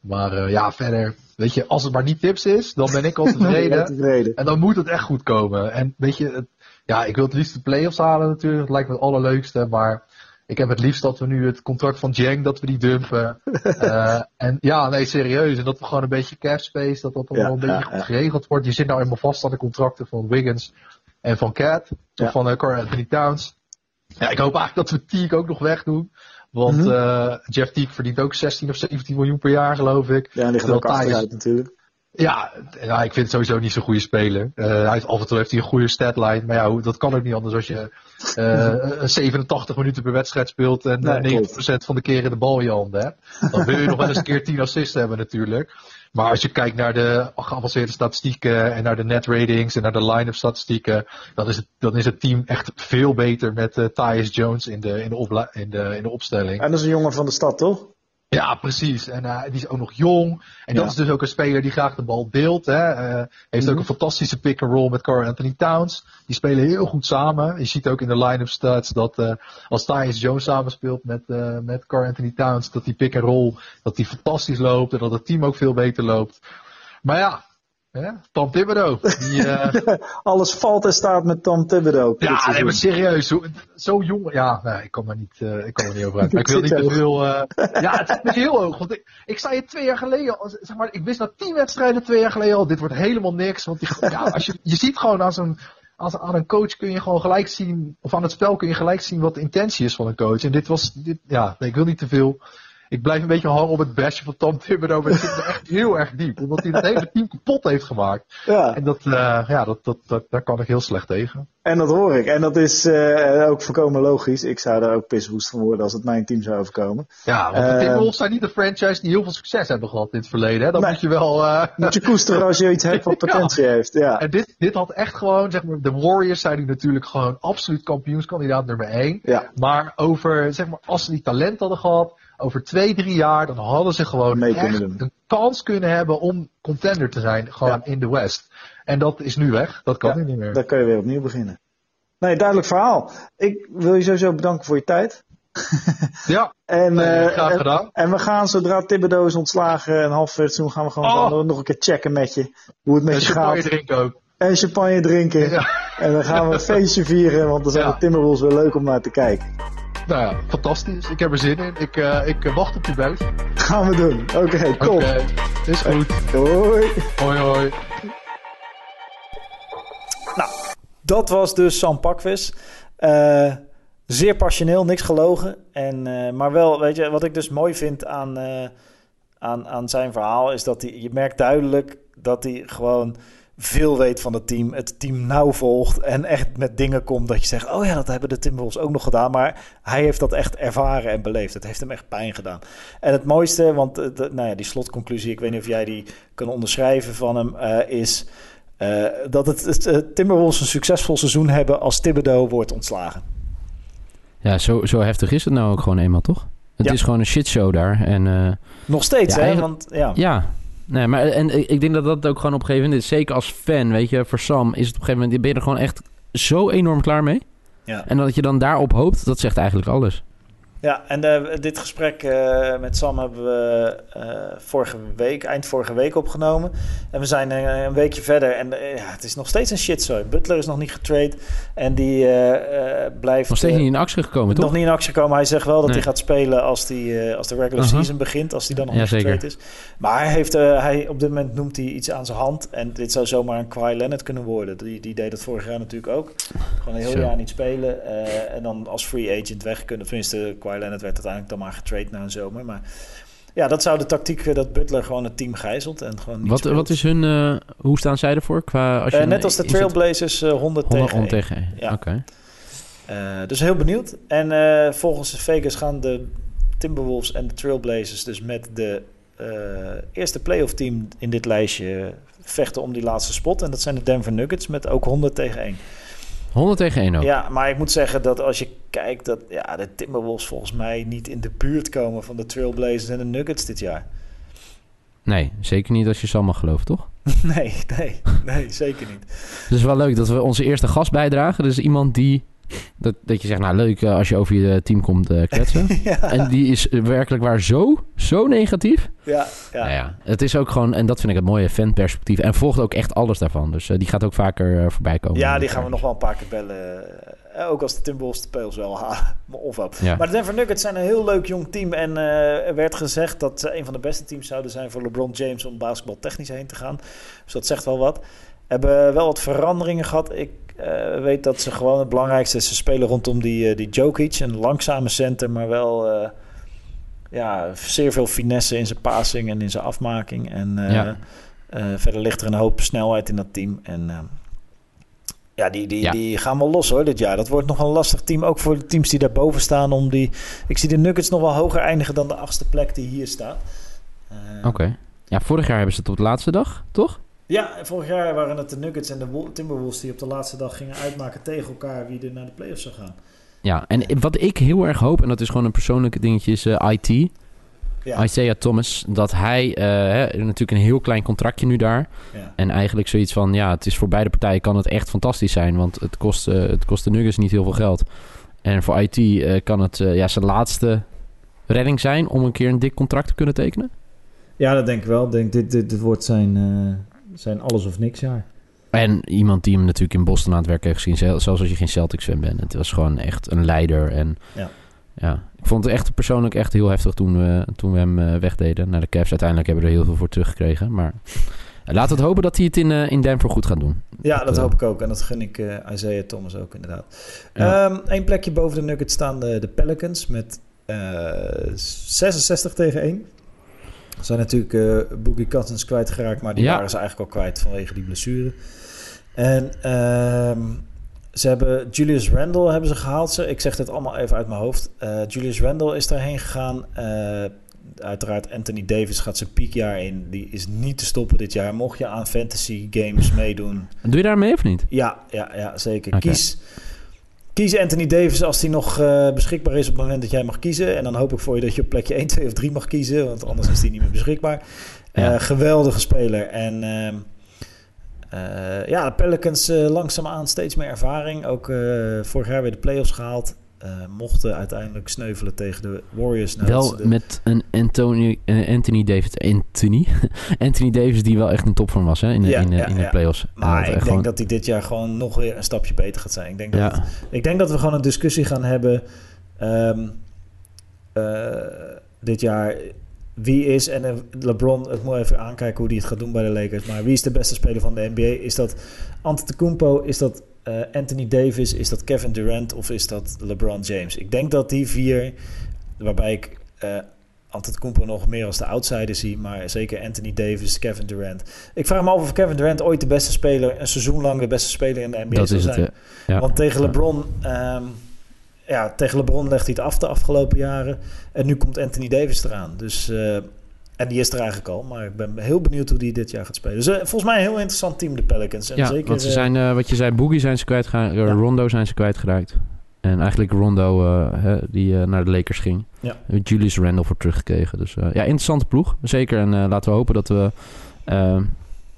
S5: Maar ja, verder, weet je, als het maar niet tips is, dan ben ik al tevreden.
S2: tevreden.
S5: En dan moet het echt goed komen. En weet je, het, ja, ik wil het liefst de play-offs halen natuurlijk. Dat lijkt me het allerleukste. Maar ik heb het liefst dat we nu het contract van Jang, dat we die dumpen. Eh, en ja, nee, serieus. En dat we gewoon een beetje cap space, dat dat allemaal
S2: Ja,
S5: een beetje goed
S2: ja.
S5: geregeld wordt. Je zit nou helemaal vast aan de contracten van Wiggins en van Cat. Of van uh, Carl Anthony Towns. Ja, ik hoop eigenlijk dat we Teague ook nog wegdoen. Want
S2: Mhm.
S5: eh, Jeff Teague verdient ook 16 of 17 miljoen per jaar, geloof ik.
S2: Ja, en ligt er ook
S5: Thijs-
S2: achteruit natuurlijk.
S5: Ja, ik vind het sowieso niet zo'n goede speler. Eh, hij heeft, af en toe heeft hij een goede statline. Maar ja, dat kan ook niet anders als je eh, 87 minuten per wedstrijd speelt en eh,
S2: Nee,
S5: 90% van de keren de bal in je handen hebt. Dan wil je nog wel eens een keer 10 assists hebben natuurlijk. Maar als je kijkt naar de geavanceerde statistieken en naar de net ratings en naar de line-up statistieken, dan is het, dan is het team echt veel beter met eh Tyus Jones in de, in, de in, de, in de opstelling.
S2: En dat is een jongen van de stad, toch?
S5: Ja, precies. En uh, die is ook nog jong. En dat
S4: Ja.
S5: is dus ook een speler die graag de bal deelt. Hè. Eh, heeft ook
S4: Mhm.
S5: een fantastische pick-and-roll met Carl Anthony Towns. Die spelen heel goed samen. Je ziet ook in de line-up stats dat eh, als Tyus Jones samenspeelt met, eh met Carl Anthony Towns, dat die pick-and-roll dat die fantastisch loopt en dat het team ook veel beter loopt. Maar ja, Tom Thibodeau. Die, eh,
S4: Alles valt en staat met Tom Thibodeau.
S5: Ja, nee, maar serieus. Zo, zo jong. Ja, nee, ik kan er niet, eh, ik kan er niet over uit. Maar ik wil niet te veel. eh, ja, het me heel hoog. Want ik, ik zei het twee jaar geleden. al, Zeg maar, ik wist na tien wedstrijden twee jaar geleden al. Dit wordt helemaal niks. Want die, ja, als je, je ziet gewoon aan zo'n. Als, aan een coach kun je gewoon gelijk zien, of aan het spel kun je gelijk zien wat de intentie is van een coach. En dit was, dit, ja, nee, ik wil niet te veel. Ik blijf een beetje hangen op het bestje van Tom Thibodeau, maar het zit me echt heel erg diep. Omdat hij het hele team kapot heeft gemaakt.
S4: Ja,
S5: En dat, eh, ja, dat, dat, dat, daar kan ik heel slecht tegen.
S4: en dat hoor ik. En dat is eh, ook volkomen logisch. Ik zou daar ook piswoest van worden als het mijn team zou overkomen.
S5: Ja, want de
S4: Eh,
S5: Timberwolves zijn niet de franchise die heel veel succes hebben gehad in het verleden. Hè? Dat
S4: Nee.
S5: moet je wel. eh,
S4: Moet je koesteren als je iets hebt wat potentie heeft. Ja.
S5: En dit, dit had echt gewoon, zeg maar, de Warriors zijn nu natuurlijk gewoon absoluut kampioenskandidaat nummer 1.
S4: Ja.
S5: Maar over, zeg maar, als ze die talent hadden gehad, over twee, drie jaar, dan hadden ze gewoon
S4: Mee
S5: echt
S4: doen.
S5: een kans kunnen hebben om contender te zijn, gewoon in de West. En dat is nu weg. Dat kan
S4: Ja,
S5: nu niet meer.
S4: Dan kun je weer opnieuw beginnen. Nee, duidelijk verhaal. Ik wil je sowieso bedanken voor je tijd.
S5: Ja,
S4: En,
S5: nee,
S4: eh,
S5: graag
S4: en-
S5: gedaan.
S4: En we gaan, zodra Thibodeau is ontslagen en half seizoen, gaan we gewoon
S5: Oh.
S4: nog een keer checken met je. Hoe het met
S5: En
S4: je
S5: champagne
S4: gaat.
S5: drinken ook.
S4: En champagne drinken.
S5: Ja.
S4: En dan gaan we een feestje vieren, want dan zijn de Timberwolves weer leuk om naar te kijken.
S5: Nou ja, fantastisch. Ik heb er zin in. Ik, eh, ik eh, wacht op je buis.
S4: Gaan we doen. Oké, top.
S5: Oké, is goed.
S4: Hoi.
S5: Hoi hoi.
S2: Dat was dus Sam Pakvis. Eh, zeer passioneel, niks gelogen. En, eh, maar wel, weet je, wat ik dus mooi vind aan, eh, aan, aan zijn verhaal... is dat hij, je merkt duidelijk dat hij gewoon veel weet van het team. Het team nauw volgt en echt met dingen komt dat je zegt... oh ja, dat hebben de Timberwolves ook nog gedaan. Maar hij heeft dat echt ervaren en beleefd. Het heeft hem echt pijn gedaan. En het mooiste, want eh, de- nou ja, die slotconclusie... ik weet niet of jij die kan onderschrijven van hem, eh, is... eh, dat het, het Timberwolves een succesvol seizoen hebben als Thibodeau wordt ontslagen.
S3: Ja, zo, zo heftig is het nou ook gewoon eenmaal, toch? Het
S2: Ja.
S3: is gewoon een shitshow daar. En
S2: Nog steeds,
S3: Ja,
S2: hè? Want ja,
S3: ja, nee, maar en ik denk dat dat ook gewoon op een gegeven moment is. Zeker als fan, weet je, voor Sam is het op een gegeven moment... ben je er gewoon echt zo enorm klaar mee.
S2: Ja.
S3: En dat je dan daarop hoopt, dat zegt eigenlijk alles.
S2: Ja en eh, dit gesprek eh, met Sam hebben we eh, vorige week, eind vorige week opgenomen. En we zijn een weekje verder en ja, het is nog steeds een shitzooi. Butler is nog niet getrade en die blijft...
S3: Nog steeds niet in actie gekomen, toch?
S2: Nog niet in actie gekomen. Hij zegt wel dat
S3: Nee.
S2: hij gaat spelen als, die, als de regular
S3: Aha.
S2: season begint. Als hij dan nog
S3: Ja,
S2: niet
S3: zeker.
S2: getraind is. Maar hij heeft, hij, op dit moment noemt hij iets aan zijn hand. En dit zou zomaar een Kawhi Leonard kunnen worden. Die, die deed dat vorig jaar natuurlijk ook. Gewoon een heel
S3: Zo.
S2: jaar niet spelen. en dan als free agent weg kunnen. Tenminste, Kawhi Leonard werd uiteindelijk dan maar getrade na een zomer. Maar ja, dat zou de tactiek eh, dat Butler gewoon het team gijzelt. En gewoon niet
S3: Wat,
S2: speelt.
S3: wat is hun... eh, hoe staan zij ervoor? Qua, als je
S2: Eh,
S3: een-
S2: net als de Trailblazers eh 100
S3: 100
S2: tegen
S3: om
S2: 1.
S3: tegen één?
S2: Ja.
S3: Oké.
S2: Dus heel benieuwd. En volgens Vegas gaan de Timberwolves en de Trailblazers dus met de eerste playoff team in dit lijstje vechten om die laatste spot. En dat zijn de Denver Nuggets met ook 100 tegen 1.
S3: 100 tegen 1 ook.
S2: Ja, maar ik moet zeggen dat als je kijkt dat ja, de Timberwolves volgens mij niet in de buurt komen van de Trailblazers en de Nuggets dit jaar.
S3: Nee, zeker niet als je Sam mag geloven, toch?
S2: Nee, nee, nee, zeker niet.
S3: Het is wel leuk dat we onze eerste gast bijdragen. Dus iemand die... Dat, dat je zegt, nou leuk eh, als je over je team komt eh, kletsen.
S2: ja,
S3: en die is eh, werkelijk waar zo, zo negatief.
S2: ja, ja.
S3: Nou ja, het is ook gewoon... En dat vind ik het mooie fanperspectief. En volgt ook echt alles daarvan. Dus eh, die gaat ook vaker eh, voorbij komen.
S2: Ja, die gaan we nog wel een paar keer bellen. Eh, Ook als de Timberwolves de Pels wel halen. Of wat.
S3: Ja.
S2: Maar de Denver Nuggets zijn een heel leuk jong team. En eh, er werd gezegd dat ze een van de beste teams zouden zijn voor LeBron James om basketbaltechnisch heen te gaan. Dus dat zegt wel wat. Hebben wel wat veranderingen gehad. Ik eh, weet dat ze gewoon het belangrijkste is. Ze spelen rondom die, eh, die Jokic. Een langzame center, maar wel eh, ja, zeer veel finesse in zijn passing en in zijn afmaking. En
S3: Ja.
S2: verder ligt er een hoop snelheid in dat team. En ja, die, die,
S3: Ja.
S2: die gaan wel los hoor dit jaar. Dat wordt nog een lastig team. Ook voor de teams die daarboven staan. Om die... Ik zie de Nuggets nog wel hoger eindigen dan de achtste plek die hier staat.
S3: Oké. Ja, vorig jaar hebben ze het op de laatste dag, toch?
S2: Ja, vorig jaar waren het de Nuggets en de Wol- Timberwolves die op de laatste dag gingen uitmaken tegen elkaar wie er naar de playoffs zou gaan.
S3: Ja, en wat ik heel erg hoop, en dat is gewoon een persoonlijke dingetje, is eh, IT.
S2: Ja.
S3: Isaiah Thomas, dat hij eh, natuurlijk een heel klein contractje nu daar.
S2: Ja.
S3: En eigenlijk zoiets van, ja, het is voor beide partijen kan het echt fantastisch zijn. Want het kost, eh, het kost de Nuggets niet heel veel geld. En voor IT kan het ja, zijn laatste redding zijn om een keer een dik contract te kunnen tekenen.
S2: Ja, dat denk ik wel. Ik denk, dit, dit, dit wordt zijn, zijn alles of niks jaar.
S3: En iemand die hem natuurlijk in Boston aan het werk heeft gezien, zel- zelfs als je geen Celtics fan bent. Het was gewoon echt een leider. En
S2: Ja.
S3: ja, ik vond het echt persoonlijk echt heel heftig toen we, toen we hem eh, wegdeden naar de Cavs. Uiteindelijk hebben we er heel veel voor teruggekregen. Maar laten we het hopen dat hij het in, eh, in Denver goed gaat doen.
S2: Ja, dat
S3: eh,
S2: hoop ik ook. En dat gun ik eh Isaiah Thomas ook inderdaad.
S3: Ja.
S2: Eén plekje boven de Nuggets staan de, de Pelicans met eh 66 tegen 1. Zijn natuurlijk eh Boogie Cousins kwijtgeraakt, maar die
S3: Ja.
S2: waren ze eigenlijk al kwijt vanwege die blessure. En ehm, ze hebben Julius Randle hebben ze gehaald. Ze, ik zeg dit allemaal even uit mijn hoofd. Eh, Julius Randle is daarheen gegaan. Eh, uiteraard Anthony Davis gaat zijn piekjaar in. Die is niet te stoppen dit jaar. Mocht je aan fantasy games meedoen,
S3: Doe je daar mee of niet?
S2: ja, ja, ja zeker. Kies, kies Anthony Davis als hij nog eh, beschikbaar is op het moment dat jij mag kiezen. En dan hoop ik voor je dat je op plekje 1, 2 of 3 mag kiezen, want anders is hij niet meer beschikbaar.
S3: Ja.
S2: Eh, geweldige speler. En ehm, eh, ja, de Pelicans langzaamaan steeds meer ervaring. Ook vorig jaar weer de playoffs gehaald. Eh, mochten uiteindelijk sneuvelen tegen de Warriors. Nou,
S3: wel
S2: de-
S3: met een Anthony, eh, Anthony Davis. Anthony. Anthony Davis die wel echt een topvorm was hè, in de,
S2: Ja,
S3: in de,
S2: ja,
S3: in de
S2: ja.
S3: playoffs.
S2: Maar ik denk
S3: gewoon-
S2: dat hij dit jaar gewoon nog weer een stapje beter gaat zijn. Ik denk dat Ik denk dat we gewoon een discussie gaan hebben ehm, eh, dit jaar. Wie is, en LeBron, het moet even aankijken hoe hij het gaat doen bij de Lakers. Maar wie is de beste speler van de NBA? Is dat Antetokounmpo? Is dat eh, Anthony Davis? Is dat Kevin Durant? Of is dat LeBron James? Ik denk dat die vier, waarbij ik eh Antetokounmpo nog meer als de outsider zie. Maar zeker Anthony Davis, Kevin Durant. Ik vraag me af of Kevin Durant ooit de beste speler, een seizoen lang de beste speler in de NBA
S3: dat
S2: zal
S3: is het.
S2: zijn.
S3: ja.
S2: Want tegen. LeBron, ehm, ja, tegen LeBron legt hij het af de afgelopen jaren. En nu komt Anthony Davis eraan. Dus, eh, en die is er eigenlijk al. Maar ik ben heel benieuwd hoe die dit jaar gaat spelen. Dus eh, volgens mij een heel interessant team, de Pelicans. En
S3: Ja,
S2: zeker,
S3: want ze
S2: eh,
S3: zijn, eh, wat je zei, Boogie zijn ze kwijtgeraakt.
S2: Ja.
S3: Rondo zijn ze kwijtgeraakt. En eigenlijk Rondo, hè, die naar de Lakers ging.
S2: Ja.
S3: Julius Randle voor teruggekregen. Dus ja, interessante ploeg. Zeker. En laten we hopen dat we...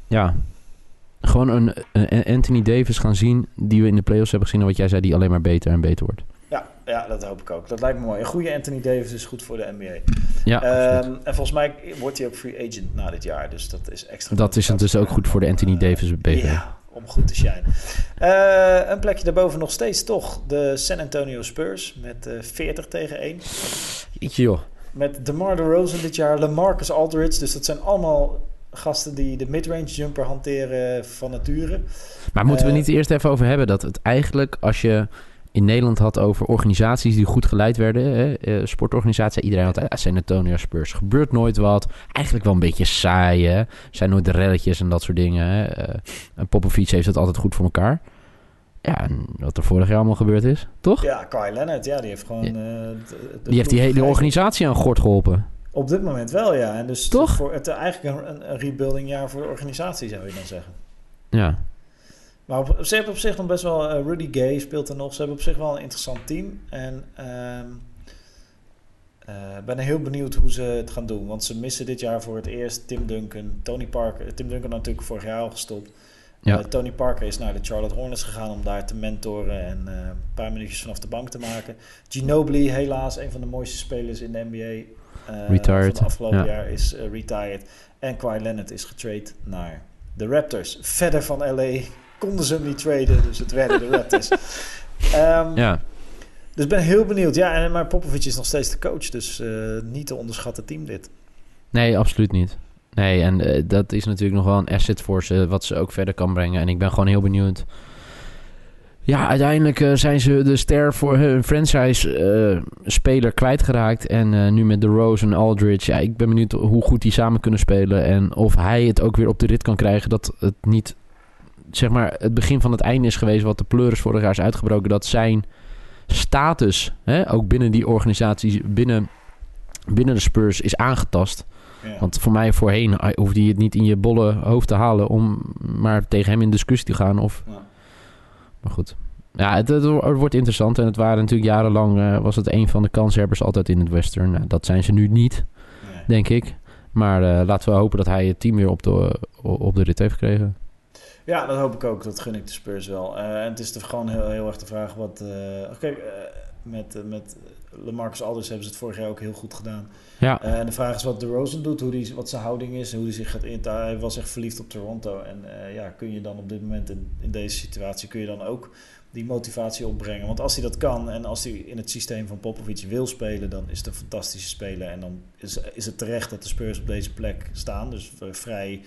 S3: ja, gewoon een, een Anthony Davis gaan zien... die we in de playoffs hebben gezien. En wat jij zei, die alleen maar beter en beter wordt.
S2: Ja, dat hoop ik ook. Dat lijkt me mooi. Een goede Anthony Davis is goed voor de NBA.
S3: Ja.
S2: Ehm, en volgens mij wordt hij ook free agent na dit jaar. Dus dat is extra.
S3: Dat is het dus ook goed voor de Anthony
S2: Eh,
S3: Davis BV.
S2: Ja, om goed te shinen. Eh, een plekje daarboven nog steeds toch. De San Antonio Spurs met eh 40 tegen 1.
S3: Jeetje joh.
S2: Met DeMar DeRozan dit jaar, LaMarcus Aldridge. Dus dat zijn allemaal gasten die de midrange jumper hanteren van nature.
S3: Maar moeten we niet eerst even over hebben dat het eigenlijk, als je in Nederland had over organisaties die goed geleid werden, hè, eh, sportorganisaties, iedereen had eh, San Antonio Spurs, gebeurt nooit wat, eigenlijk wel een beetje saai, hè? zijn nooit de relletjes en dat soort dingen. Hè? Eh, en Popovic heeft het altijd goed voor elkaar. Ja, en wat er vorig jaar allemaal gebeurd is, toch?
S2: Ja, Kyle Leonard, ja, die heeft gewoon...
S3: Ja.
S2: eh, de- de
S3: Die heeft die hele organisatie aan gort geholpen.
S2: Op dit moment wel, ja. En dus
S3: Toch?
S2: Voor het, eigenlijk een, een, een rebuilding jaar voor de organisatie, zou je dan zeggen.
S3: Ja,
S2: Maar op, ze hebben op zich nog best wel... eh, Rudy Gay speelt er nog. Ze hebben op zich wel een interessant team. En ehm eh, ben heel benieuwd hoe ze het gaan doen. Want ze missen dit jaar voor het eerst Tim Duncan, Tony Parker. Tim Duncan natuurlijk vorig jaar al gestopt.
S3: Ja.
S2: Eh, Tony Parker is naar de Charlotte Hornets gegaan om daar te mentoren en eh, een paar minuutjes vanaf de bank te maken. Ginobili, helaas een van de mooiste spelers in de NBA. eh,
S3: Retired,
S2: Van afgelopen
S3: ja.
S2: jaar is eh, retired. En Kawhi Leonard is getrade naar de Raptors. Verder van LA konden ze hem niet traden, dus het werden de Raptors. Ehm,
S3: ja.
S2: Dus ik ben heel benieuwd. Ja, en, maar Popovic is nog steeds de coach, dus eh, niet te onderschatten team dit.
S3: Nee, absoluut niet. Nee, en eh, dat is natuurlijk nog wel een asset voor ze, wat ze ook verder kan brengen. En ik ben gewoon heel benieuwd. Ja, uiteindelijk eh, zijn ze de ster voor hun franchise-speler kwijtgeraakt. En eh, nu met de Rose en Aldridge. Ja, ik ben benieuwd hoe goed die samen kunnen spelen. En of hij het ook weer op de rit kan krijgen. Dat het niet, zeg maar, het begin van het einde is geweest. Wat de pleuris vorig jaar is uitgebroken. Dat zijn status, hè, ook binnen die organisatie, binnen, binnen de Spurs, is aangetast.
S2: Ja.
S3: Want voor mij voorheen eh, hoefde je het niet in je bolle hoofd te halen om maar tegen hem in discussie te gaan. Of...
S2: Ja.
S3: Maar goed. Ja, het, het wo- het wordt interessant. En het waren natuurlijk jarenlang, eh, was het een van de kanshebbers altijd in het Western. Nou, dat zijn ze nu niet.
S2: Nee.
S3: denk ik. Maar eh, laten we hopen dat hij het team weer op de, op de rit heeft gekregen.
S2: Ja, dat hoop ik ook. Dat gun ik de Spurs wel. Uh, en het is de, gewoon heel, heel erg de vraag wat... Uh, Kijk, met, met LaMarcus Alders hebben ze het vorig jaar ook heel goed gedaan.
S3: Ja.
S2: en de vraag is wat de Rosen doet, hoe die, wat zijn houding is, hoe hij zich gaat in. Hij was echt verliefd op Toronto. En ja, kun je dan op dit moment in, in deze situatie, kun je dan ook die motivatie opbrengen. Want als hij dat kan en als hij in het systeem van Popovic wil spelen, dan is het een fantastische speler. En dan is, is het terecht dat de Spurs op deze plek staan. Dus vrij,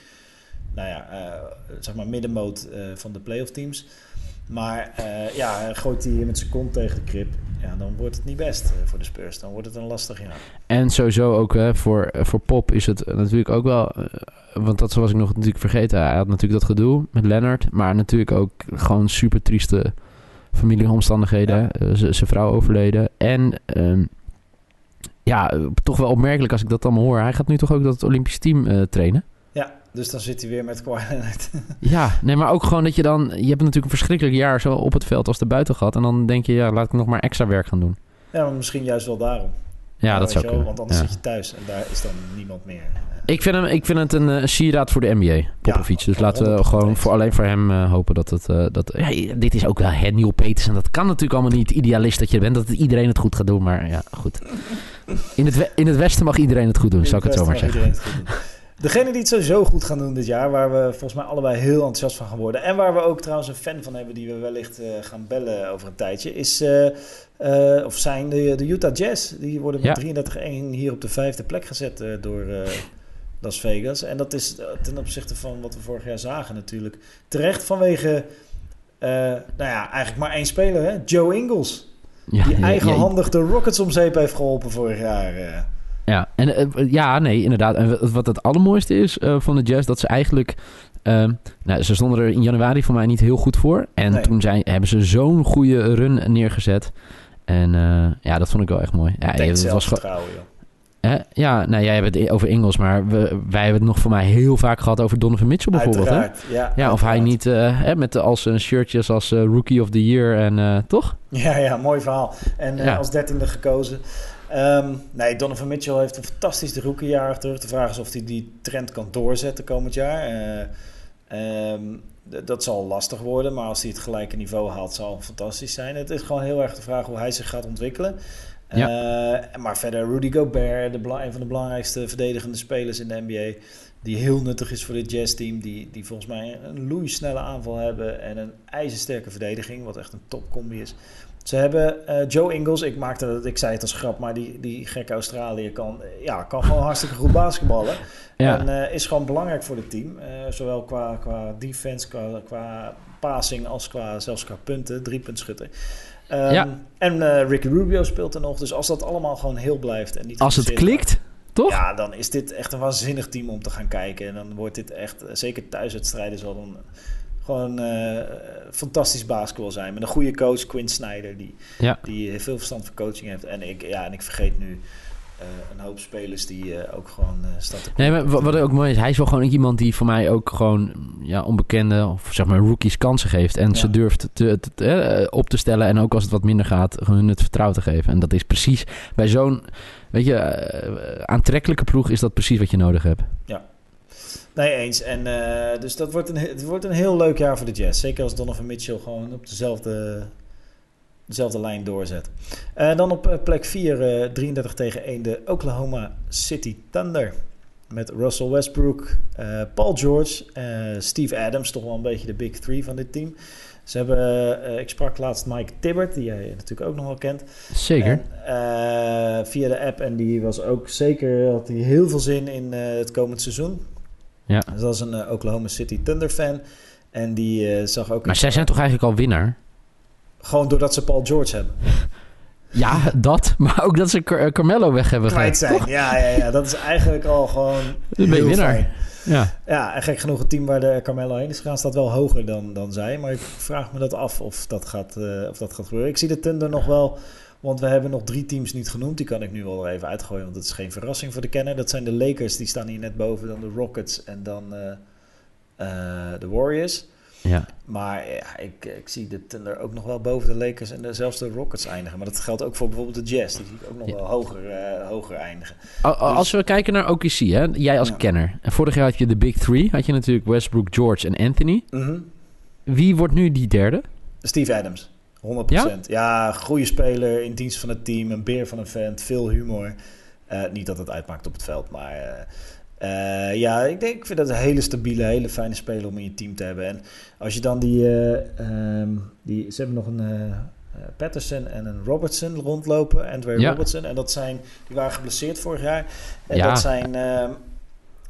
S2: nou ja, uh, zeg maar middenmoot uh, van de playoff teams. Maar uh, ja, gooit hij met zijn kont tegen de krip. Ja, dan wordt het niet best voor de Spurs. Dan wordt het een lastig jaar.
S3: En sowieso ook hè, voor, voor Pop is het natuurlijk ook wel... Want dat was ik nog natuurlijk vergeten. Hij had natuurlijk dat gedoe met Leonard. Maar natuurlijk ook gewoon super trieste familieomstandigheden. Ja. Zijn vrouw overleden. En um, ja, toch wel opmerkelijk als ik dat allemaal hoor. Hij gaat nu toch ook dat Olympisch team uh, trainen?
S2: Dus dan zit hij weer met Kawhi
S3: ja, nee, maar ook gewoon dat je dan... Je hebt natuurlijk een verschrikkelijk jaar zo op het veld als buiten gehad. En dan denk je, ja, laat ik nog maar extra werk gaan doen.
S2: Ja, maar misschien juist wel daarom.
S3: Ja, dat zou kunnen.
S2: Want anders
S3: ja.
S2: zit je thuis en daar is dan niemand meer.
S3: Ik vind, hem, ik vind het een uh, sieraad voor de NBA, Popovic. Ja, dus laten we gewoon voor, alleen voor hem uh, hopen dat het... Uh, dat, ja, dit is ook wel het Neil Peters. En dat kan natuurlijk allemaal niet idealist dat je bent. Dat iedereen het goed gaat doen. Maar ja, goed. In het, in het Westen mag iedereen het goed doen, zou ik het zo maar zeggen.
S2: Degene die het sowieso goed gaan doen dit jaar, waar we volgens mij allebei heel enthousiast van gaan worden. En waar we ook trouwens een fan van hebben, die we wellicht uh, gaan bellen over een tijdje, is, uh, uh, of zijn de, de, Utah Jazz. Die worden met ja. 33-1 hier op de vijfde plek gezet door Las Vegas. En dat is ten opzichte van wat we vorig jaar zagen natuurlijk. Terecht vanwege, nou ja, eigenlijk maar één speler, hè? Joe Ingles. Ja, die eigenhandig de Rockets om zeep heeft geholpen vorig jaar.
S3: Ja, en uh, ja, nee, inderdaad. En wat het allermooiste is uh, van de Jazz, dat ze eigenlijk... Uh, nou, ze stonden er in januari voor mij niet heel goed voor. En nee. toen zijn, hebben ze zo'n goede run neergezet. En ja, dat vond ik wel echt mooi. Ja,
S2: het was gewoon...
S3: Hè? Ja, nou jij hebt het over Engels, maar we, wij hebben het nog voor mij heel vaak gehad over Donovan Mitchell bijvoorbeeld. Hè?
S2: Ja,
S3: ja
S2: uiteraard.
S3: of hij niet hè, met als een shirtjes als Rookie of the Year en toch?
S2: Ja, ja, mooi verhaal. En ja. als dertiende gekozen. Um, nee, Donovan Mitchell heeft een fantastisch rookiejaar achter terug. De vraag is of hij die trend kan doorzetten komend jaar. Uh, um, dat zal lastig worden, maar als hij het gelijke niveau haalt, zal het fantastisch zijn. Het is gewoon heel erg de vraag hoe hij zich gaat ontwikkelen. Ja. Uh, maar verder Rudy Gobert, de, een van de belangrijkste verdedigende spelers in de NBA. Die heel nuttig is voor dit Jazz-team. Die, die volgens mij een loeisnelle aanval hebben en een ijzersterke verdediging. Wat echt een topcombi is. Ze hebben uh, Joe Ingles, ik maakte het, ik zei het als grap, maar die, die gekke Australië kan, ja, kan gewoon hartstikke goed basketballen. Ja. En uh, is gewoon belangrijk voor het team. Uh, zowel qua, qua defense, qua, qua passing als qua, zelfs qua punten, drie puntschutter. Um, ja. En Ricky Rubio speelt er nog. Dus als dat allemaal gewoon heel blijft en niet
S3: Als het klikt, toch?
S2: Ja, dan is dit echt een waanzinnig team om te gaan kijken. En dan wordt dit echt, zeker thuiswedstrijden, zal dan gewoon uh, fantastisch basketbal zijn. Met een goede coach, Quinn Snyder, die,
S3: ja.
S2: die veel verstand van coaching heeft. En ik, ja, en ik vergeet nu uh, een hoop spelers die uh, ook gewoon staat te
S3: Nee, maar wat, wat ook mooi is, hij is wel gewoon iemand die voor mij ook gewoon ja, onbekende of zeg maar rookies kansen geeft. En ja. ze durft te, te, te, op te stellen en ook als het wat minder gaat, hun het vertrouwen te geven. En dat is precies bij zo'n, weet je, aantrekkelijke ploeg is dat precies wat je nodig hebt.
S2: Ja. Nee, eens. En uh, dus dat wordt een, het wordt een heel leuk jaar voor de Jazz. Zeker als Donovan Mitchell gewoon op dezelfde, dezelfde lijn doorzet. Uh, dan op plek 4, uh, 33 tegen 1, de Oklahoma City Thunder. Met Russell Westbrook, Paul George, Steve Adams, toch wel een beetje de big three van dit team. Ze hebben, ik sprak laatst Mike Tibbert, die jij natuurlijk ook nog wel kent.
S3: Zeker.
S2: En, via de app en die was ook zeker, had hij heel veel zin in het komend seizoen.
S3: Ja.
S2: Dus dat is een uh, Oklahoma City Thunder fan. En die uh, zag ook...
S3: Maar zij zijn toch eigenlijk al winnaar?
S2: Gewoon doordat ze Paul George hebben.
S3: Ja, dat. Maar ook dat ze Car Carmelo weg hebben
S2: Kwijt zijn, toch? ja, ja, ja. Dat is eigenlijk al gewoon
S3: een heel winnaar. Fijn.
S2: Ja. ja, en gek genoeg het team waar de Carmelo heen is gegaan... staat wel hoger dan, dan zij. Maar ik vraag me dat af of dat gaat, uh, of dat gaat gebeuren. Ik zie de Thunder nog wel... Want we hebben nog drie teams niet genoemd. Die kan ik nu wel even uitgooien, want dat is geen verrassing voor de kenner. Dat zijn de Lakers, die staan hier net boven. Dan de Rockets en dan uh, uh, de Warriors.
S3: Ja.
S2: Maar ja, ik, ik zie de Thunder ook nog wel boven de Lakers en de, zelfs de Rockets eindigen. Maar dat geldt ook voor bijvoorbeeld de Jazz. Die zie ik ook nog
S3: Ja.
S2: wel hoger, eh, hoger eindigen.
S3: Al- al- Als we kijken naar OKC, hè, jij als
S2: Ja.
S3: kenner. En vorig jaar had je de Big Three. Had je natuurlijk Westbrook, George en Anthony.
S2: Mhm.
S3: Wie wordt nu die derde?
S2: Steve Adams, 100%. Ja, goede speler, in dienst van het team, een beer van een vent, veel humor. Eh, niet dat het uitmaakt op het veld, maar eh, eh, ja, ik denk, ik vind dat een hele stabiele, hele fijne speler om in je team te hebben. En als je dan die, eh, ehm, die ze hebben nog een Patterson en een Robertson rondlopen, Andre
S3: Ja.
S2: Robertson, en dat zijn, die waren geblesseerd vorig jaar. En
S3: Ja.
S2: dat zijn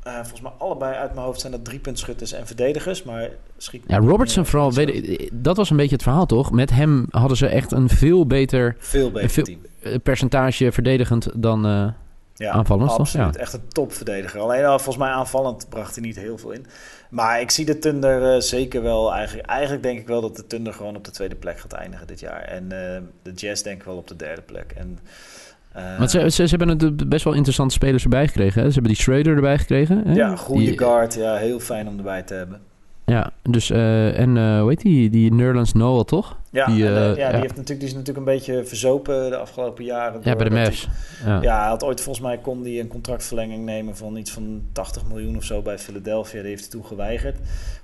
S2: eh, volgens mij allebei uit mijn hoofd zijn dat driepuntschutters en verdedigers, maar schiet
S3: Ja, Robertson vooral. Weet, ik- dat was een beetje het verhaal, toch? Met hem hadden ze echt een veel beter
S2: veel beter
S3: veel-
S2: team.
S3: eh, percentage verdedigend dan... eh,
S2: Ja,
S3: Aanvallend, toch?
S2: absoluut.
S3: Ja.
S2: Echt een topverdediger. Alleen al, volgens mij aanvallend bracht hij niet heel veel in. Maar ik zie de Thunder eh, zeker wel. Eigenlijk, eigenlijk denk ik wel dat de Thunder gewoon op de tweede plek gaat eindigen dit jaar. En eh, de Jazz denk ik wel op de derde plek. En,
S3: want ze, ze, ze hebben het best wel interessante spelers erbij gekregen. Hè? Ze hebben die Schrader erbij gekregen. Hè?
S2: ja, goede
S3: Die-
S2: guard. Ja, heel fijn om erbij te hebben.
S3: Ja, dus... eh, en eh, hoe heet die? Die Nerlens Noel, toch?
S2: Ja,
S3: Die,
S2: en, eh, ja,
S3: ja.
S2: Die, heeft natuurlijk, die is natuurlijk een beetje verzopen de afgelopen jaren.
S3: Ja, bij de Mavs. Ja.
S2: Ja, hij had ooit volgens mij kon hij een contractverlenging nemen van iets van 80 miljoen of zo bij Philadelphia. Die heeft hij toen geweigerd.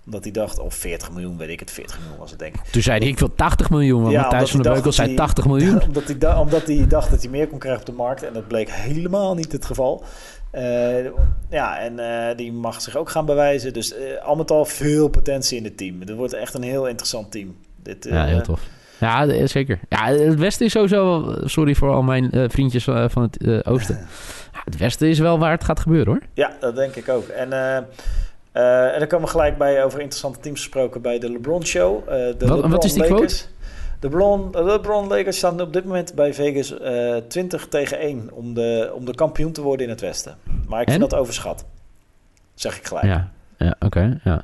S2: Omdat hij dacht, of 40 miljoen, weet ik het, 40 miljoen was het denk ik.
S3: Toen zei hij, ik wil 80 miljoen. Want Matthijs van der Beukel zei
S2: dat hij-
S3: 80 miljoen.
S2: omdat, hij da- omdat hij dacht dat hij meer kon krijgen op de markt. En dat bleek helemaal niet het geval. Eh, ja, en eh, die mag zich ook gaan bewijzen. Dus eh, al met al veel potentie in het team. Het wordt echt een heel interessant team. Dit,
S3: Ja, heel tof. Ja, zeker. Ja, het Westen is sowieso... wel- Sorry voor al mijn vriendjes van het Oosten. Ja, het Westen is wel waar het gaat gebeuren, hoor.
S2: Ja, dat denk ik ook. En, en dan komen we gelijk bij over interessante teams gesproken bij de LeBron Show. De
S3: Wat-
S2: LeBron
S3: wat is die
S2: Lakers. De LeBron, de LeBron Lakers staan op dit moment bij Vegas eh 20 tegen 1 om de, om de kampioen te worden in het Westen. Maar ik vind dat overschat. Zeg ik gelijk.
S3: Ja, ja oké. ja.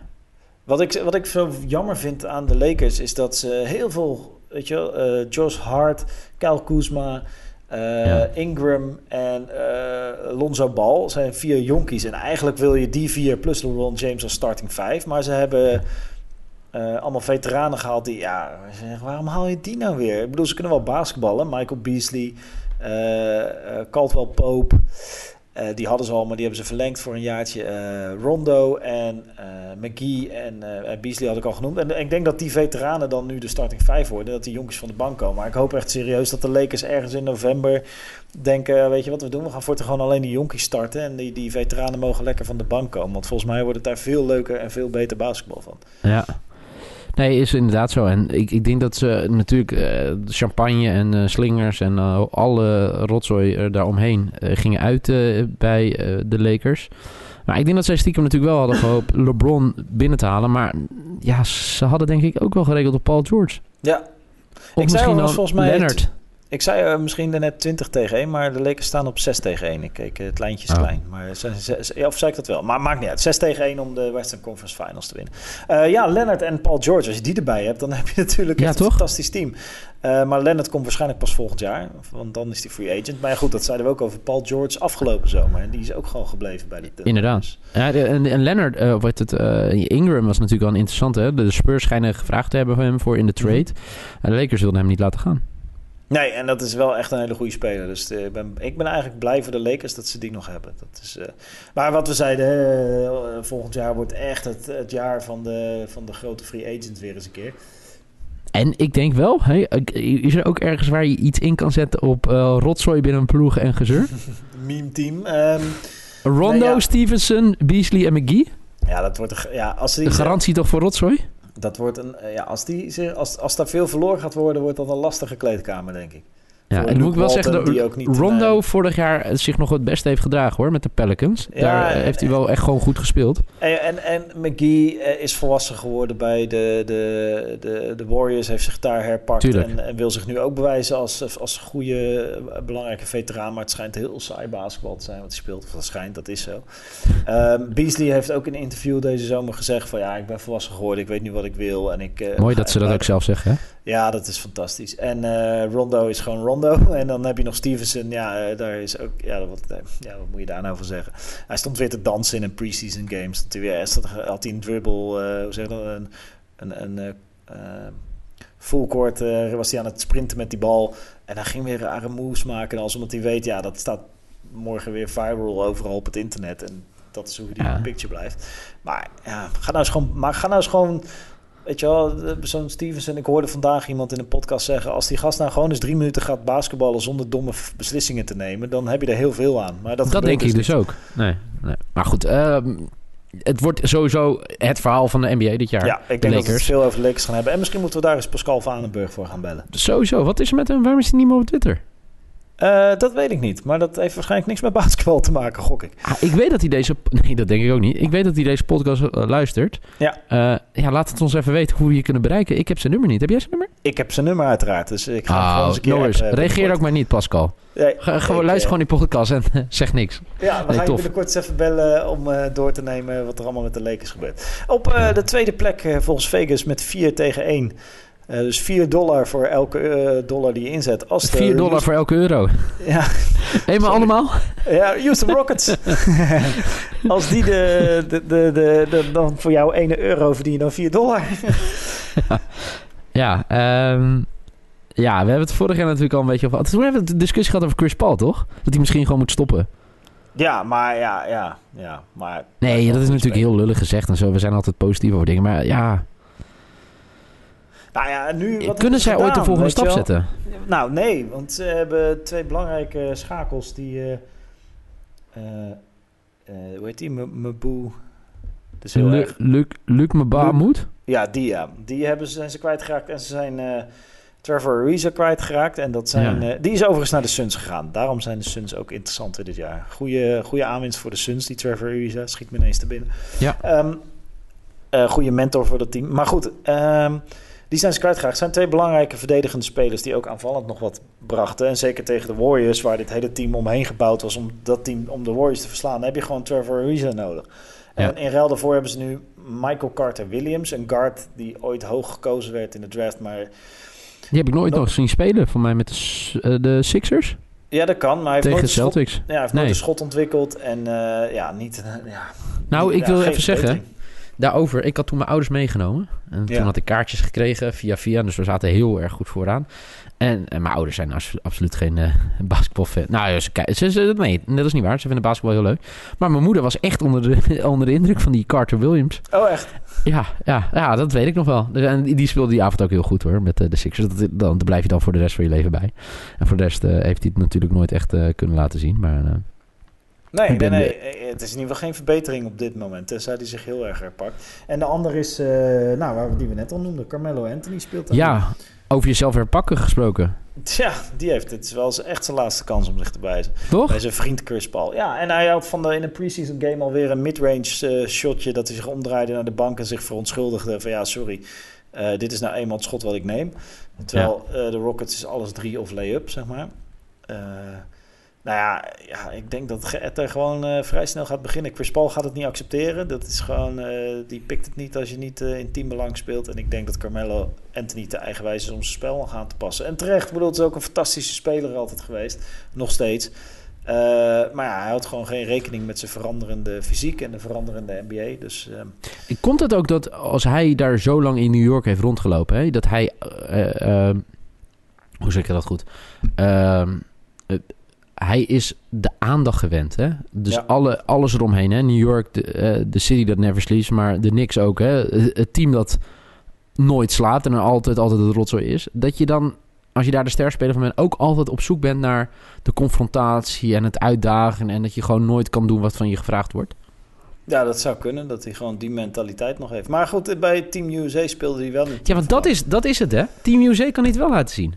S2: Wat ik, wat ik zo jammer vind aan de Lakers is dat ze heel veel, weet je eh, Josh Hart, Kyle Kuzma, eh,
S3: Ja.
S2: Ingram en eh, Lonzo Ball zijn vier jonkies. En eigenlijk wil je die vier plus LeBron James als starting vijf. Maar ze hebben eh, allemaal veteranen gehaald die, ja, waarom haal je die nou weer? Ik bedoel, ze kunnen wel basketballen. Michael Beasley, eh, eh, Caldwell Pope. Die hadden ze al, maar die hebben ze verlengd voor een jaartje. Rondo en McGee en Beasley had ik al genoemd. En ik denk dat die veteranen dan nu de starting 5 worden. Dat die jonkies van de bank komen. Maar ik hoop echt serieus dat de Lakers ergens in november denken... Weet je wat we doen? We gaan voor gewoon alleen die jonkies starten. En die, die veteranen mogen lekker van de bank komen. Want volgens mij wordt het daar veel leuker en veel beter basketbal van.
S3: Ja. Nee, is inderdaad zo. En ik, ik denk dat ze natuurlijk eh, champagne en eh, slingers en eh, alle rotzooi er daaromheen eh, gingen uit eh, bij eh, de Lakers. Maar ik denk dat zij stiekem natuurlijk wel hadden gehoopt LeBron binnen te halen. Maar ja, ze hadden denk ik ook wel geregeld op Paul George.
S2: Ja,
S3: Of
S2: Ik zei
S3: misschien
S2: al,
S3: dan
S2: volgens mij
S3: Leonard.
S2: Ik zei eh, misschien net 20 tegen 1, maar de Lakers staan op 6 tegen 1. Ik keek, eh, het lijntje is
S3: Oh.
S2: klein. Maar ja, of zei ik dat wel? Maar maakt niet uit. 6 tegen 1 om de Western Conference Finals te winnen. Eh, ja, Leonard en Paul George, als je die erbij hebt, dan heb je natuurlijk
S3: Ja,
S2: echt
S3: toch?
S2: een fantastisch team. Maar Leonard komt waarschijnlijk pas volgend jaar, want dan is hij free agent. Maar ja, goed, dat zeiden we ook over Paul George afgelopen zomer. En die is ook gewoon gebleven bij de.
S3: Inderdaad. Ja, de- en, en Leonard, eh, wat het, Ingram was natuurlijk wel een interessante. Hè? De Spurs schijnen gevraagd te hebben voor hem voor in de trade. En de Lakers wilden hem niet laten gaan.
S2: Nee, en dat is wel echt een hele goede speler. Dus eh, ik, ben, ik ben eigenlijk blij voor de Lakers dat ze die nog hebben. Dat is, eh, maar wat we zeiden, eh, volgend jaar wordt echt het, het jaar van de, van de grote free agent weer eens een keer.
S3: En ik denk wel, hey, is er ook ergens waar je iets in kan zetten op rotzooi binnen een ploeg en gezeur?
S2: Meme team. Ehm,
S3: Rondo,
S2: Nee, ja.
S3: Stevenson, Beasley en McGee?
S2: ja, dat wordt een, ja, als die,
S3: De garantie toch voor rotzooi?
S2: Dat wordt een, eh, ja, als, die, als, als daar veel verloren gaat worden, wordt dat een lastige kleedkamer, denk ik.
S3: Ja, en moet ik wel zeggen dat Rondo
S2: eh,
S3: vorig jaar zich nog het beste heeft gedragen hoor, met de Pelicans.
S2: Ja,
S3: Daar eh, heeft hij wel echt gewoon goed gespeeld.
S2: En, en, en McGee eh, is volwassen geworden bij de, de, de, de Warriors, heeft zich daar herpakt en, en wil zich nu ook bewijzen als, als goede, eh, belangrijke veteraan. Maar het schijnt heel saai basketbal te zijn wat hij speelt. Of dat schijnt, dat is zo. Ehm, Beasley heeft ook in een interview deze zomer gezegd van ja, ik ben volwassen geworden, ik weet nu wat ik wil. En ik, eh,
S3: Mooi dat ze dat ook zelf zeggen. Hè?
S2: Ja, dat is fantastisch. En eh, Rondo is gewoon Rondo. En dan heb je nog Stevenson. Ja, eh, daar is ook. Ja wat, ja, wat moet je daar nou voor zeggen? Hij stond weer te dansen in een preseason game. Stond hij weer, had hij een dribble. eh, hoe zeg je dat? Een, een, een eh, full court was hij aan het sprinten met die bal. En hij ging weer rare moves maken. Als omdat hij weet, ja, dat staat morgen weer viral overal op het internet. En dat is hoe die
S3: Ja.
S2: picture blijft. Maar ja, ga nou eens gewoon... Maar ga nou eens gewoon... Weet je wel, de- zo'n Stevenson. Ik hoorde vandaag iemand in een podcast zeggen... als die gast nou gewoon eens drie minuten gaat basketballen... zonder domme beslissingen te nemen... dan heb je er heel veel aan. Maar dat,
S3: denk ik dus
S2: niet.
S3: ook. Nee, nee. Maar goed, ehm, het wordt sowieso het verhaal van de NBA dit jaar.
S2: Ja, ik
S3: de
S2: denk dat we veel over de Lakers gaan hebben. En misschien moeten we daar eens Pascal Vanenburg voor gaan bellen.
S3: Sowieso. Wat is er met hem? Waarom is hij niet meer op Twitter?
S2: Eh, dat weet ik niet. Maar dat heeft waarschijnlijk niks met basketbal te maken, gok ik.
S3: Ah, ik weet dat hij deze... Nee, dat denk ik ook niet. Ik weet dat hij deze podcast eh, luistert.
S2: Ja.
S3: Eh, ja, laat het ons even weten hoe we je kunnen bereiken. Ik heb zijn nummer niet. Heb jij zijn nummer?
S2: Ik heb zijn nummer uiteraard. Dus ik ga
S3: Ah,
S2: eens een keer
S3: no Reageer ook maar niet, Pascal.
S2: Nee,
S3: Ga, gewoon,
S2: ik,
S3: luister gewoon die podcast en zeg niks.
S2: Ja, we
S3: Nee,
S2: gaan je
S3: tof.
S2: binnenkort eens even bellen om door te nemen wat er allemaal met de Lakers gebeurt. Op de tweede plek volgens Vegas met 4 tegen 1. Eh, dus 4 dollar voor elke eh, dollar die je inzet. Als de
S3: 4 dollar voor elke euro.
S2: Ja,
S3: Eenmaal allemaal?
S2: ja Houston Rockets. Als die de, de, de, de, dan voor jou 1 euro verdien je dan 4 dollar.
S3: Ja, ehm, ja, we hebben het vorig jaar natuurlijk al een beetje over... Toen hebben we de discussie gehad over Chris Paul, toch? Dat hij misschien gewoon moet stoppen.
S2: Ja, maar ja, ja, ja. Maar,
S3: Nee, dat is natuurlijk heel lullig gezegd en zo. We zijn altijd positief over dingen. Maar ja,
S2: Nou ja, nu, wat
S3: kunnen zij ooit de volgende stap zetten?
S2: Nou, nee, want ze hebben twee belangrijke schakels die. eh, eh, hoe heet die? Mabu. Heel
S3: Luc. Luc, Luc Mbamut?
S2: Ja, die ja. Die hebben, ze- zijn ze kwijtgeraakt en ze zijn eh, Trevor Ariza kwijtgeraakt. En dat zijn,
S3: Ja.
S2: die is overigens naar de Suns gegaan. Daarom zijn de Suns ook interessanter dit jaar. Goeie, goede aanwinst voor de Suns, die Trevor Ariza. Schiet me ineens te binnen.
S3: Ja.
S2: Ehm, eh, goede mentor voor dat team. Maar goed, ehm, die zijn ze kwijtgeraakt. Het zijn twee belangrijke verdedigende spelers die ook aanvallend nog wat brachten. En zeker tegen de Warriors, waar dit hele team omheen gebouwd was om dat team om de Warriors te verslaan, dan heb je gewoon Trevor Ariza nodig.
S3: Ja.
S2: En in ruil daarvoor hebben ze nu Michael Carter Williams, een guard die ooit hoog gekozen werd in de draft, maar
S3: Die heb ik nooit nog zien spelen. Voor mij met de, eh, de Sixers
S2: ja, dat kan. Maar hij heeft
S3: tegen
S2: nooit
S3: de
S2: een schot,
S3: Celtics.
S2: ja, hij heeft
S3: Nee.
S2: nooit een schot ontwikkeld en eh, ja, niet. ja,
S3: Nou, ik wil even zeggen. Daarover. Ik had toen mijn ouders meegenomen. En toen
S2: Ja.
S3: had ik kaartjes gekregen via via. Dus we zaten heel erg goed vooraan. En, en mijn ouders zijn absoluut geen eh basketbalfan. Nou, ze, ze, ze, nee, dat is niet waar. Ze vinden basketbal heel leuk. Maar mijn moeder was echt onder de, onder de indruk van die Carter Williams.
S2: Oh, echt?
S3: Ja, ja, ja, dat weet ik nog wel. Dus, En die speelde die avond ook heel goed hoor, met eh, de Sixers. Dat, dan, daar blijf je dan voor de rest van je leven bij. En voor de rest eh, heeft hij het natuurlijk nooit echt kunnen laten zien. Maar
S2: Nee, nee, eh, het is in ieder geval geen verbetering op dit moment. Tenzij hij zich heel erg herpakt. En de ander is, eh, nou, waar we die we net al noemden, Carmelo Anthony speelt daar.
S3: ja, over jezelf herpakken gesproken.
S2: Tja, die heeft het is wel eens echt zijn laatste kans om zich te wijzen.
S3: Toch?
S2: Bij zijn vriend Chris Paul. Ja, en hij had van de, in een preseason game alweer een midrange eh, shotje... dat hij zich omdraaide naar de bank en zich verontschuldigde van... ja, sorry, dit is nou eenmaal het schot wat ik neem. Terwijl de Rockets is alles drie of lay-up, zeg maar. Nou ja, ja, ik denk dat Geëtter gewoon eh, vrij snel gaat beginnen. Chris Paul gaat het niet accepteren. Dat is gewoon, eh, die pikt het niet als je niet eh, in teambelang speelt. En ik denk dat Carmelo Anthony te eigenwijs is om zijn spel aan te passen. En terecht, bedoel, het is ook een fantastische speler altijd geweest. Nog steeds. Maar ja, hij houdt gewoon geen rekening met zijn veranderende fysiek en de veranderende NBA. Dus eh,
S3: Komt het ook dat als hij daar zo lang in New York heeft rondgelopen, hè, dat hij. ehm, hoe zeg ik dat goed? Hij is de aandacht gewend. Hè? Dus
S2: Ja.
S3: alle, alles eromheen. Hè? New York, de, eh, de city that never sleeps, maar de Knicks ook. Hè? Het team dat nooit slaapt en er altijd, altijd het rotzooi is. Dat je dan, als je daar de sterspeler van bent, ook altijd op zoek bent naar de confrontatie en het uitdagen. En dat je gewoon nooit kan doen wat van je gevraagd wordt.
S2: ja, dat zou kunnen, dat hij gewoon die mentaliteit nog heeft. Maar goed, bij Team USA speelde hij wel
S3: Ja, want dat is, dat is het, hè? Team USA kan dit wel laten zien.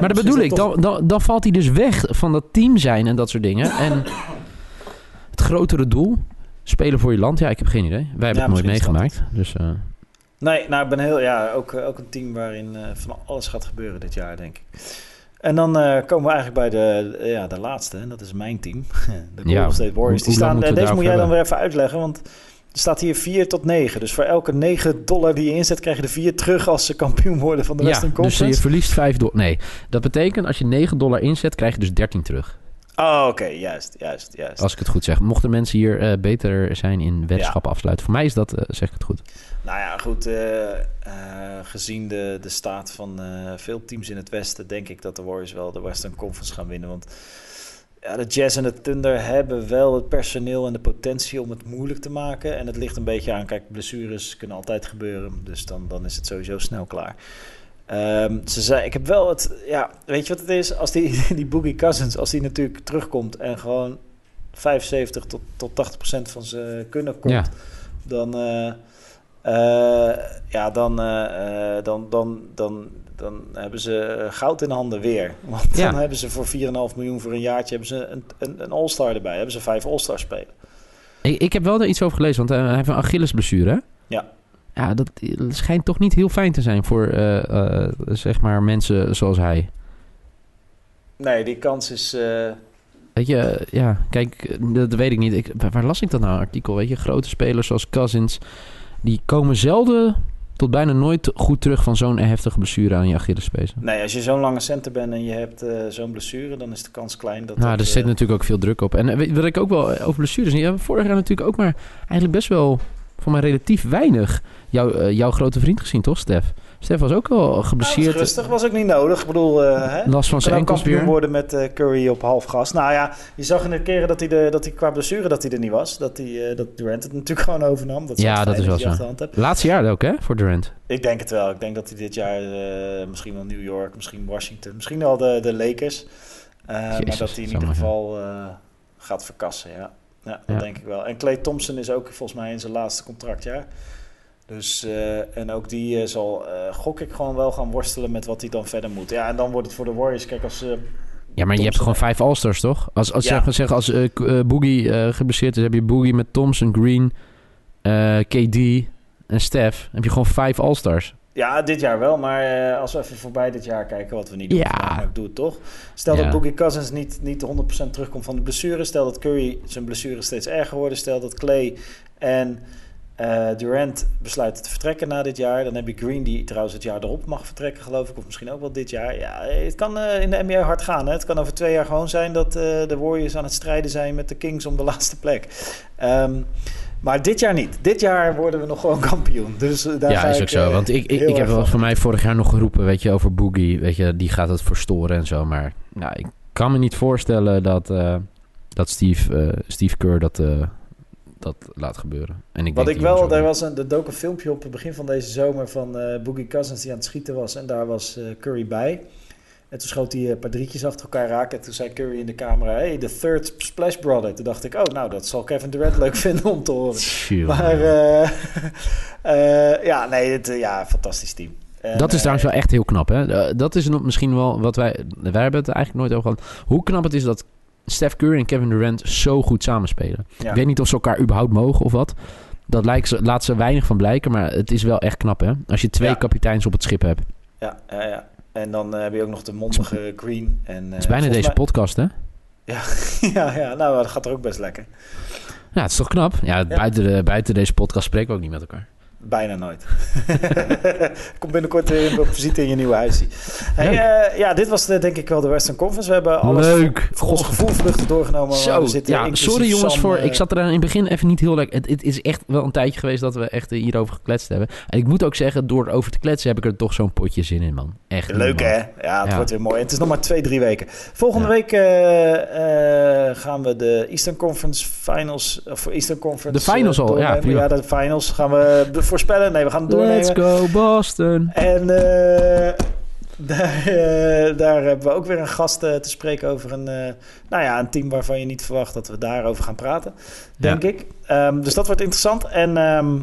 S3: Maar dat bedoel ik, dan, dan, dan valt hij dus weg van dat team zijn en dat soort dingen. En het grotere doel, spelen voor je land, ja, ik heb geen idee. Wij hebben
S2: Ja,
S3: het nooit meegemaakt. Dus eh,
S2: Nee, nou, ik ben heel, ja, ook, eh, ook een team waarin eh, van alles gaat gebeuren dit jaar, denk ik. En dan komen we eigenlijk bij de, ja, de laatste, en dat is mijn team. De Golden
S3: Ja,
S2: State Warriors. Die staan, deze moet jij dan weer even uitleggen, want er staat hier 4 tot 9. Dus voor elke 9 dollar die je inzet, krijg je er 4 terug als ze kampioen worden van de
S3: ja,
S2: Western
S3: dus je
S2: Conference.
S3: verliest 5 dollar. Nee, dat betekent als je 9 dollar inzet, krijg je dus 13 terug.
S2: Oh, oké, juist, juist, juist.
S3: Als ik het goed zeg. Mochten mensen hier eh, beter zijn in weddenschappen afsluiten. Voor mij is dat, eh, zeg ik het goed.
S2: Nou ja, goed. eh, gezien de, de staat van veel teams in het Westen, denk ik dat de Warriors wel de Western Conference gaan winnen. Want ja, de Jazz en de Thunder hebben wel het personeel en de potentie om het moeilijk te maken. En het ligt een beetje aan, kijk, blessures kunnen altijd gebeuren. Dus dan, dan is het sowieso snel klaar. Ehm, ze zei, ik heb wel het, ja, weet je wat het is? Als die, die Boogie Cousins, als die natuurlijk terugkomt en gewoon 75 tot, tot 80 procent van zijn kunnen komt,
S3: Ja.
S2: dan, eh, eh, ja, dan, eh, eh, dan, dan, dan, dan hebben ze eh, goud in de handen weer. Want
S3: Ja.
S2: dan hebben ze voor 4,5 miljoen voor een jaartje hebben ze een, een, een All-Star erbij. Hebben ze vijf All-Star spelen.
S3: Ik, ik heb wel er iets over gelezen, want eh, hij heeft een Achillesblessure. hè?
S2: Ja.
S3: Ja, dat schijnt toch niet heel fijn te zijn voor eh, zeg maar mensen zoals hij.
S2: Nee, die kans is...
S3: Weet je, ja, kijk, dat weet ik niet. Ik, waar- las ik dat nou, een artikel? Weet je, grote spelers zoals Cousins, die komen zelden tot bijna nooit goed terug van zo'n heftige blessure aan je Achillespees.
S2: nee, als je zo'n lange center bent en je hebt eh, zo'n blessure, dan is de kans klein dat...
S3: Nou,
S2: dat,
S3: er zit
S2: eh,
S3: natuurlijk ook veel druk op. En eh, wat ik ook wel over blessures... Ja, vorig jaar natuurlijk ook maar eigenlijk best wel... voor mij relatief weinig jou, eh, jouw grote vriend gezien, toch, Stef? Stef was ook wel
S2: nou,
S3: geblesseerd.
S2: rustig was ook niet nodig. Ik bedoel, hè?
S3: last van zijn enkels weer.
S2: worden met eh, Curry op half gas. Nou ja, je zag in de keren dat hij, de, dat hij qua blessure dat hij er niet was. Dat, hij, dat Durant het natuurlijk gewoon overnam. Dat
S3: Ja, dat is wel zo. Laatste jaar ook, hè, voor Durant.
S2: Ik denk het wel. Ik denk dat hij dit jaar misschien wel New York, misschien Washington, misschien wel de, de Lakers. Maar dat hij in ieder geval gaat verkassen, ja. Ja, dat denk ik wel. En Clay Thompson is ook volgens mij in zijn laatste contractjaar. Dus, eh, en ook die eh, zal, eh, gok ik, gewoon wel gaan worstelen met wat hij dan verder moet. Ja, en dan wordt het voor de Warriors, kijk, als ze
S3: Ja, maar je hebt gewoon vijf All-Stars, toch? Als, als,
S2: Ja.
S3: zeg maar zeggen, als Boogie geblesseerd is, heb je Boogie met Thompson, Green, KD en Steph. heb je gewoon vijf All-Stars.
S2: Ja, dit jaar wel. Maar eh, als we even voorbij dit jaar kijken, wat we niet doen,
S3: Ja.
S2: vandaag, ik doe het toch. Stel
S3: Ja.
S2: dat Boogie Cousins niet, niet 100% terugkomt van de blessure. Stel dat Curry zijn blessure steeds erger wordt. Stel dat Clay en eh, Durant besluiten te vertrekken na dit jaar. Dan heb je Green, die trouwens het jaar erop mag vertrekken, geloof ik. Of misschien ook wel dit jaar. Ja, het kan eh, in de NBA hard gaan. Hè? Het kan over twee jaar gewoon zijn dat de Warriors aan het strijden zijn met de Kings om de laatste plek. Ehm, maar dit jaar niet. Dit jaar worden we nog gewoon kampioen. Dus eh, daar
S3: ja,
S2: ga
S3: is
S2: ik,
S3: ook zo.
S2: eh,
S3: Want ik, ik, ik heb wel voor mij vorig jaar nog geroepen, weet je, over Boogie. Weet je, die gaat het verstoren en zo. Maar nou, ik kan me niet voorstellen dat, eh, dat Steve, eh, Steve Kerr dat, dat laat gebeuren. En ik
S2: Wat
S3: denk
S2: ik wel, er was een, er dook een filmpje op het begin van deze zomer van Boogie Cousins die aan het schieten was. En daar was Curry bij. En toen schoot hij een paar drietjes achter elkaar raken. En toen zei Curry in de camera, hey, the third splash brother. Toen dacht ik, oh, nou, dat zal Kevin Durant leuk vinden om te horen. Maar eh, eh, ja, nee, het, eh, ja, fantastisch team. En,
S3: dat is
S2: eh,
S3: trouwens wel echt heel knap, hè? Eh, dat is misschien wel wat wij... Wij hebben het er eigenlijk nooit over gehad. Hoe knap het is dat Steph Curry en Kevin Durant zo goed samenspelen.
S2: ja.
S3: Ik weet niet of ze elkaar überhaupt mogen of wat. Dat lijkt ze, laat ze weinig van blijken, maar het is wel echt knap, hè? Als je twee
S2: Ja.
S3: kapiteins op het schip hebt.
S2: Ja, ja, ja. En dan eh, heb je ook nog de mondige Green. En,
S3: Het is bijna
S2: volgens
S3: deze
S2: mij-
S3: podcast, hè?
S2: ja, ja, nou, dat gaat er ook best lekker.
S3: Ja, het is toch knap? Ja,
S2: Ja.
S3: Buiten, de, buiten deze podcast spreken we ook niet met elkaar.
S2: Bijna nooit. Kom binnenkort weer op visite in je nieuwe huisje. Hey, eh, ja, dit was de, denk ik wel de Western Conference. We hebben alles
S3: Leuk.
S2: voor ons gevoel vluchtig doorgenomen.
S3: Zo,
S2: we zitten,
S3: ja, sorry jongens
S2: Sam,
S3: voor...
S2: eh,
S3: Ik zat er in het begin even niet heel lekker... Het, het is echt wel een tijdje geweest dat we echt eh, hierover gekletst hebben. En ik moet ook zeggen, door over te kletsen heb ik er toch zo'n potje zin in, man. Echt
S2: Leuk hè? Ja, het
S3: Ja.
S2: wordt weer mooi. Het is nog maar twee, drie weken. Volgende
S3: Ja.
S2: week eh, eh, gaan we de Eastern Conference Finals... Of Eastern Conference...
S3: De finals
S2: eh,
S3: al, ja, prima.
S2: Ja, de finals gaan we be- voorspellen. Nee, we gaan het doornemen.
S3: Let's go Boston.
S2: En eh, daar, eh, daar hebben we ook weer een gast eh, te spreken over een, eh, nou ja, een team waarvan je niet verwacht dat we daarover gaan praten, denk ik. Ehm, dus dat wordt interessant. En ehm,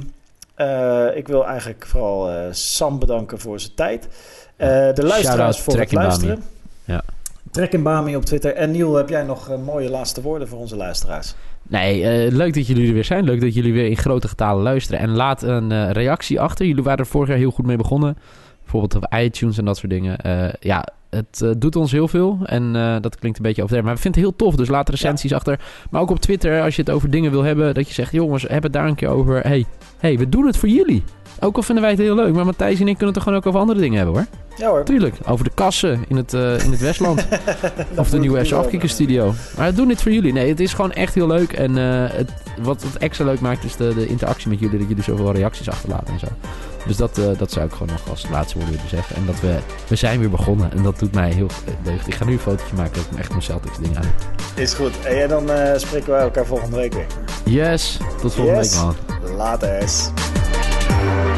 S2: eh, ik wil eigenlijk vooral eh, Sam bedanken voor zijn tijd. Eh, de luisteraars voor het luisteren.
S3: Ja.
S2: Trek in Bami op Twitter. En Niel, heb jij nog mooie laatste woorden voor onze luisteraars?
S3: Nee, eh, leuk dat jullie er weer zijn. Leuk dat jullie weer in grote getalen luisteren. En laat een eh, reactie achter. Jullie waren er vorig jaar heel goed mee begonnen. Bijvoorbeeld op iTunes en dat soort dingen. Eh, ja, het doet ons heel veel. En dat klinkt een beetje overdreven. Maar we vinden het heel tof. Dus laat recensies achter. Maar ook op Twitter, als je het over dingen wil hebben. Dat je zegt, jongens, heb het daar een keer over. hey, hey, we doen het voor jullie. Ook al vinden wij het heel leuk. Maar Matthijs en ik kunnen het er gewoon ook over andere dingen hebben hoor.
S2: Ja hoor.
S3: Tuurlijk, over de kassen in het, eh, in het Westland. of de nieuwe Afkikker studio. Maar we doen dit voor jullie. Nee, het is gewoon echt heel leuk. En eh, het, wat het extra leuk maakt is de, de interactie met jullie. Dat jullie zoveel reacties achterlaten en zo. Dus dat, eh, dat zou ik gewoon nog als laatste woord willen zeggen. En dat we, we zijn weer begonnen. En dat doet mij heel eh, deugd. Ik ga nu een fotootje maken dat ik me echt mijn Celtics ding aan.
S2: Is goed. En dan eh, spreken wij elkaar volgende week weer.
S3: Yes, tot volgende
S2: Yes.
S3: week man.
S2: Later. Thank you.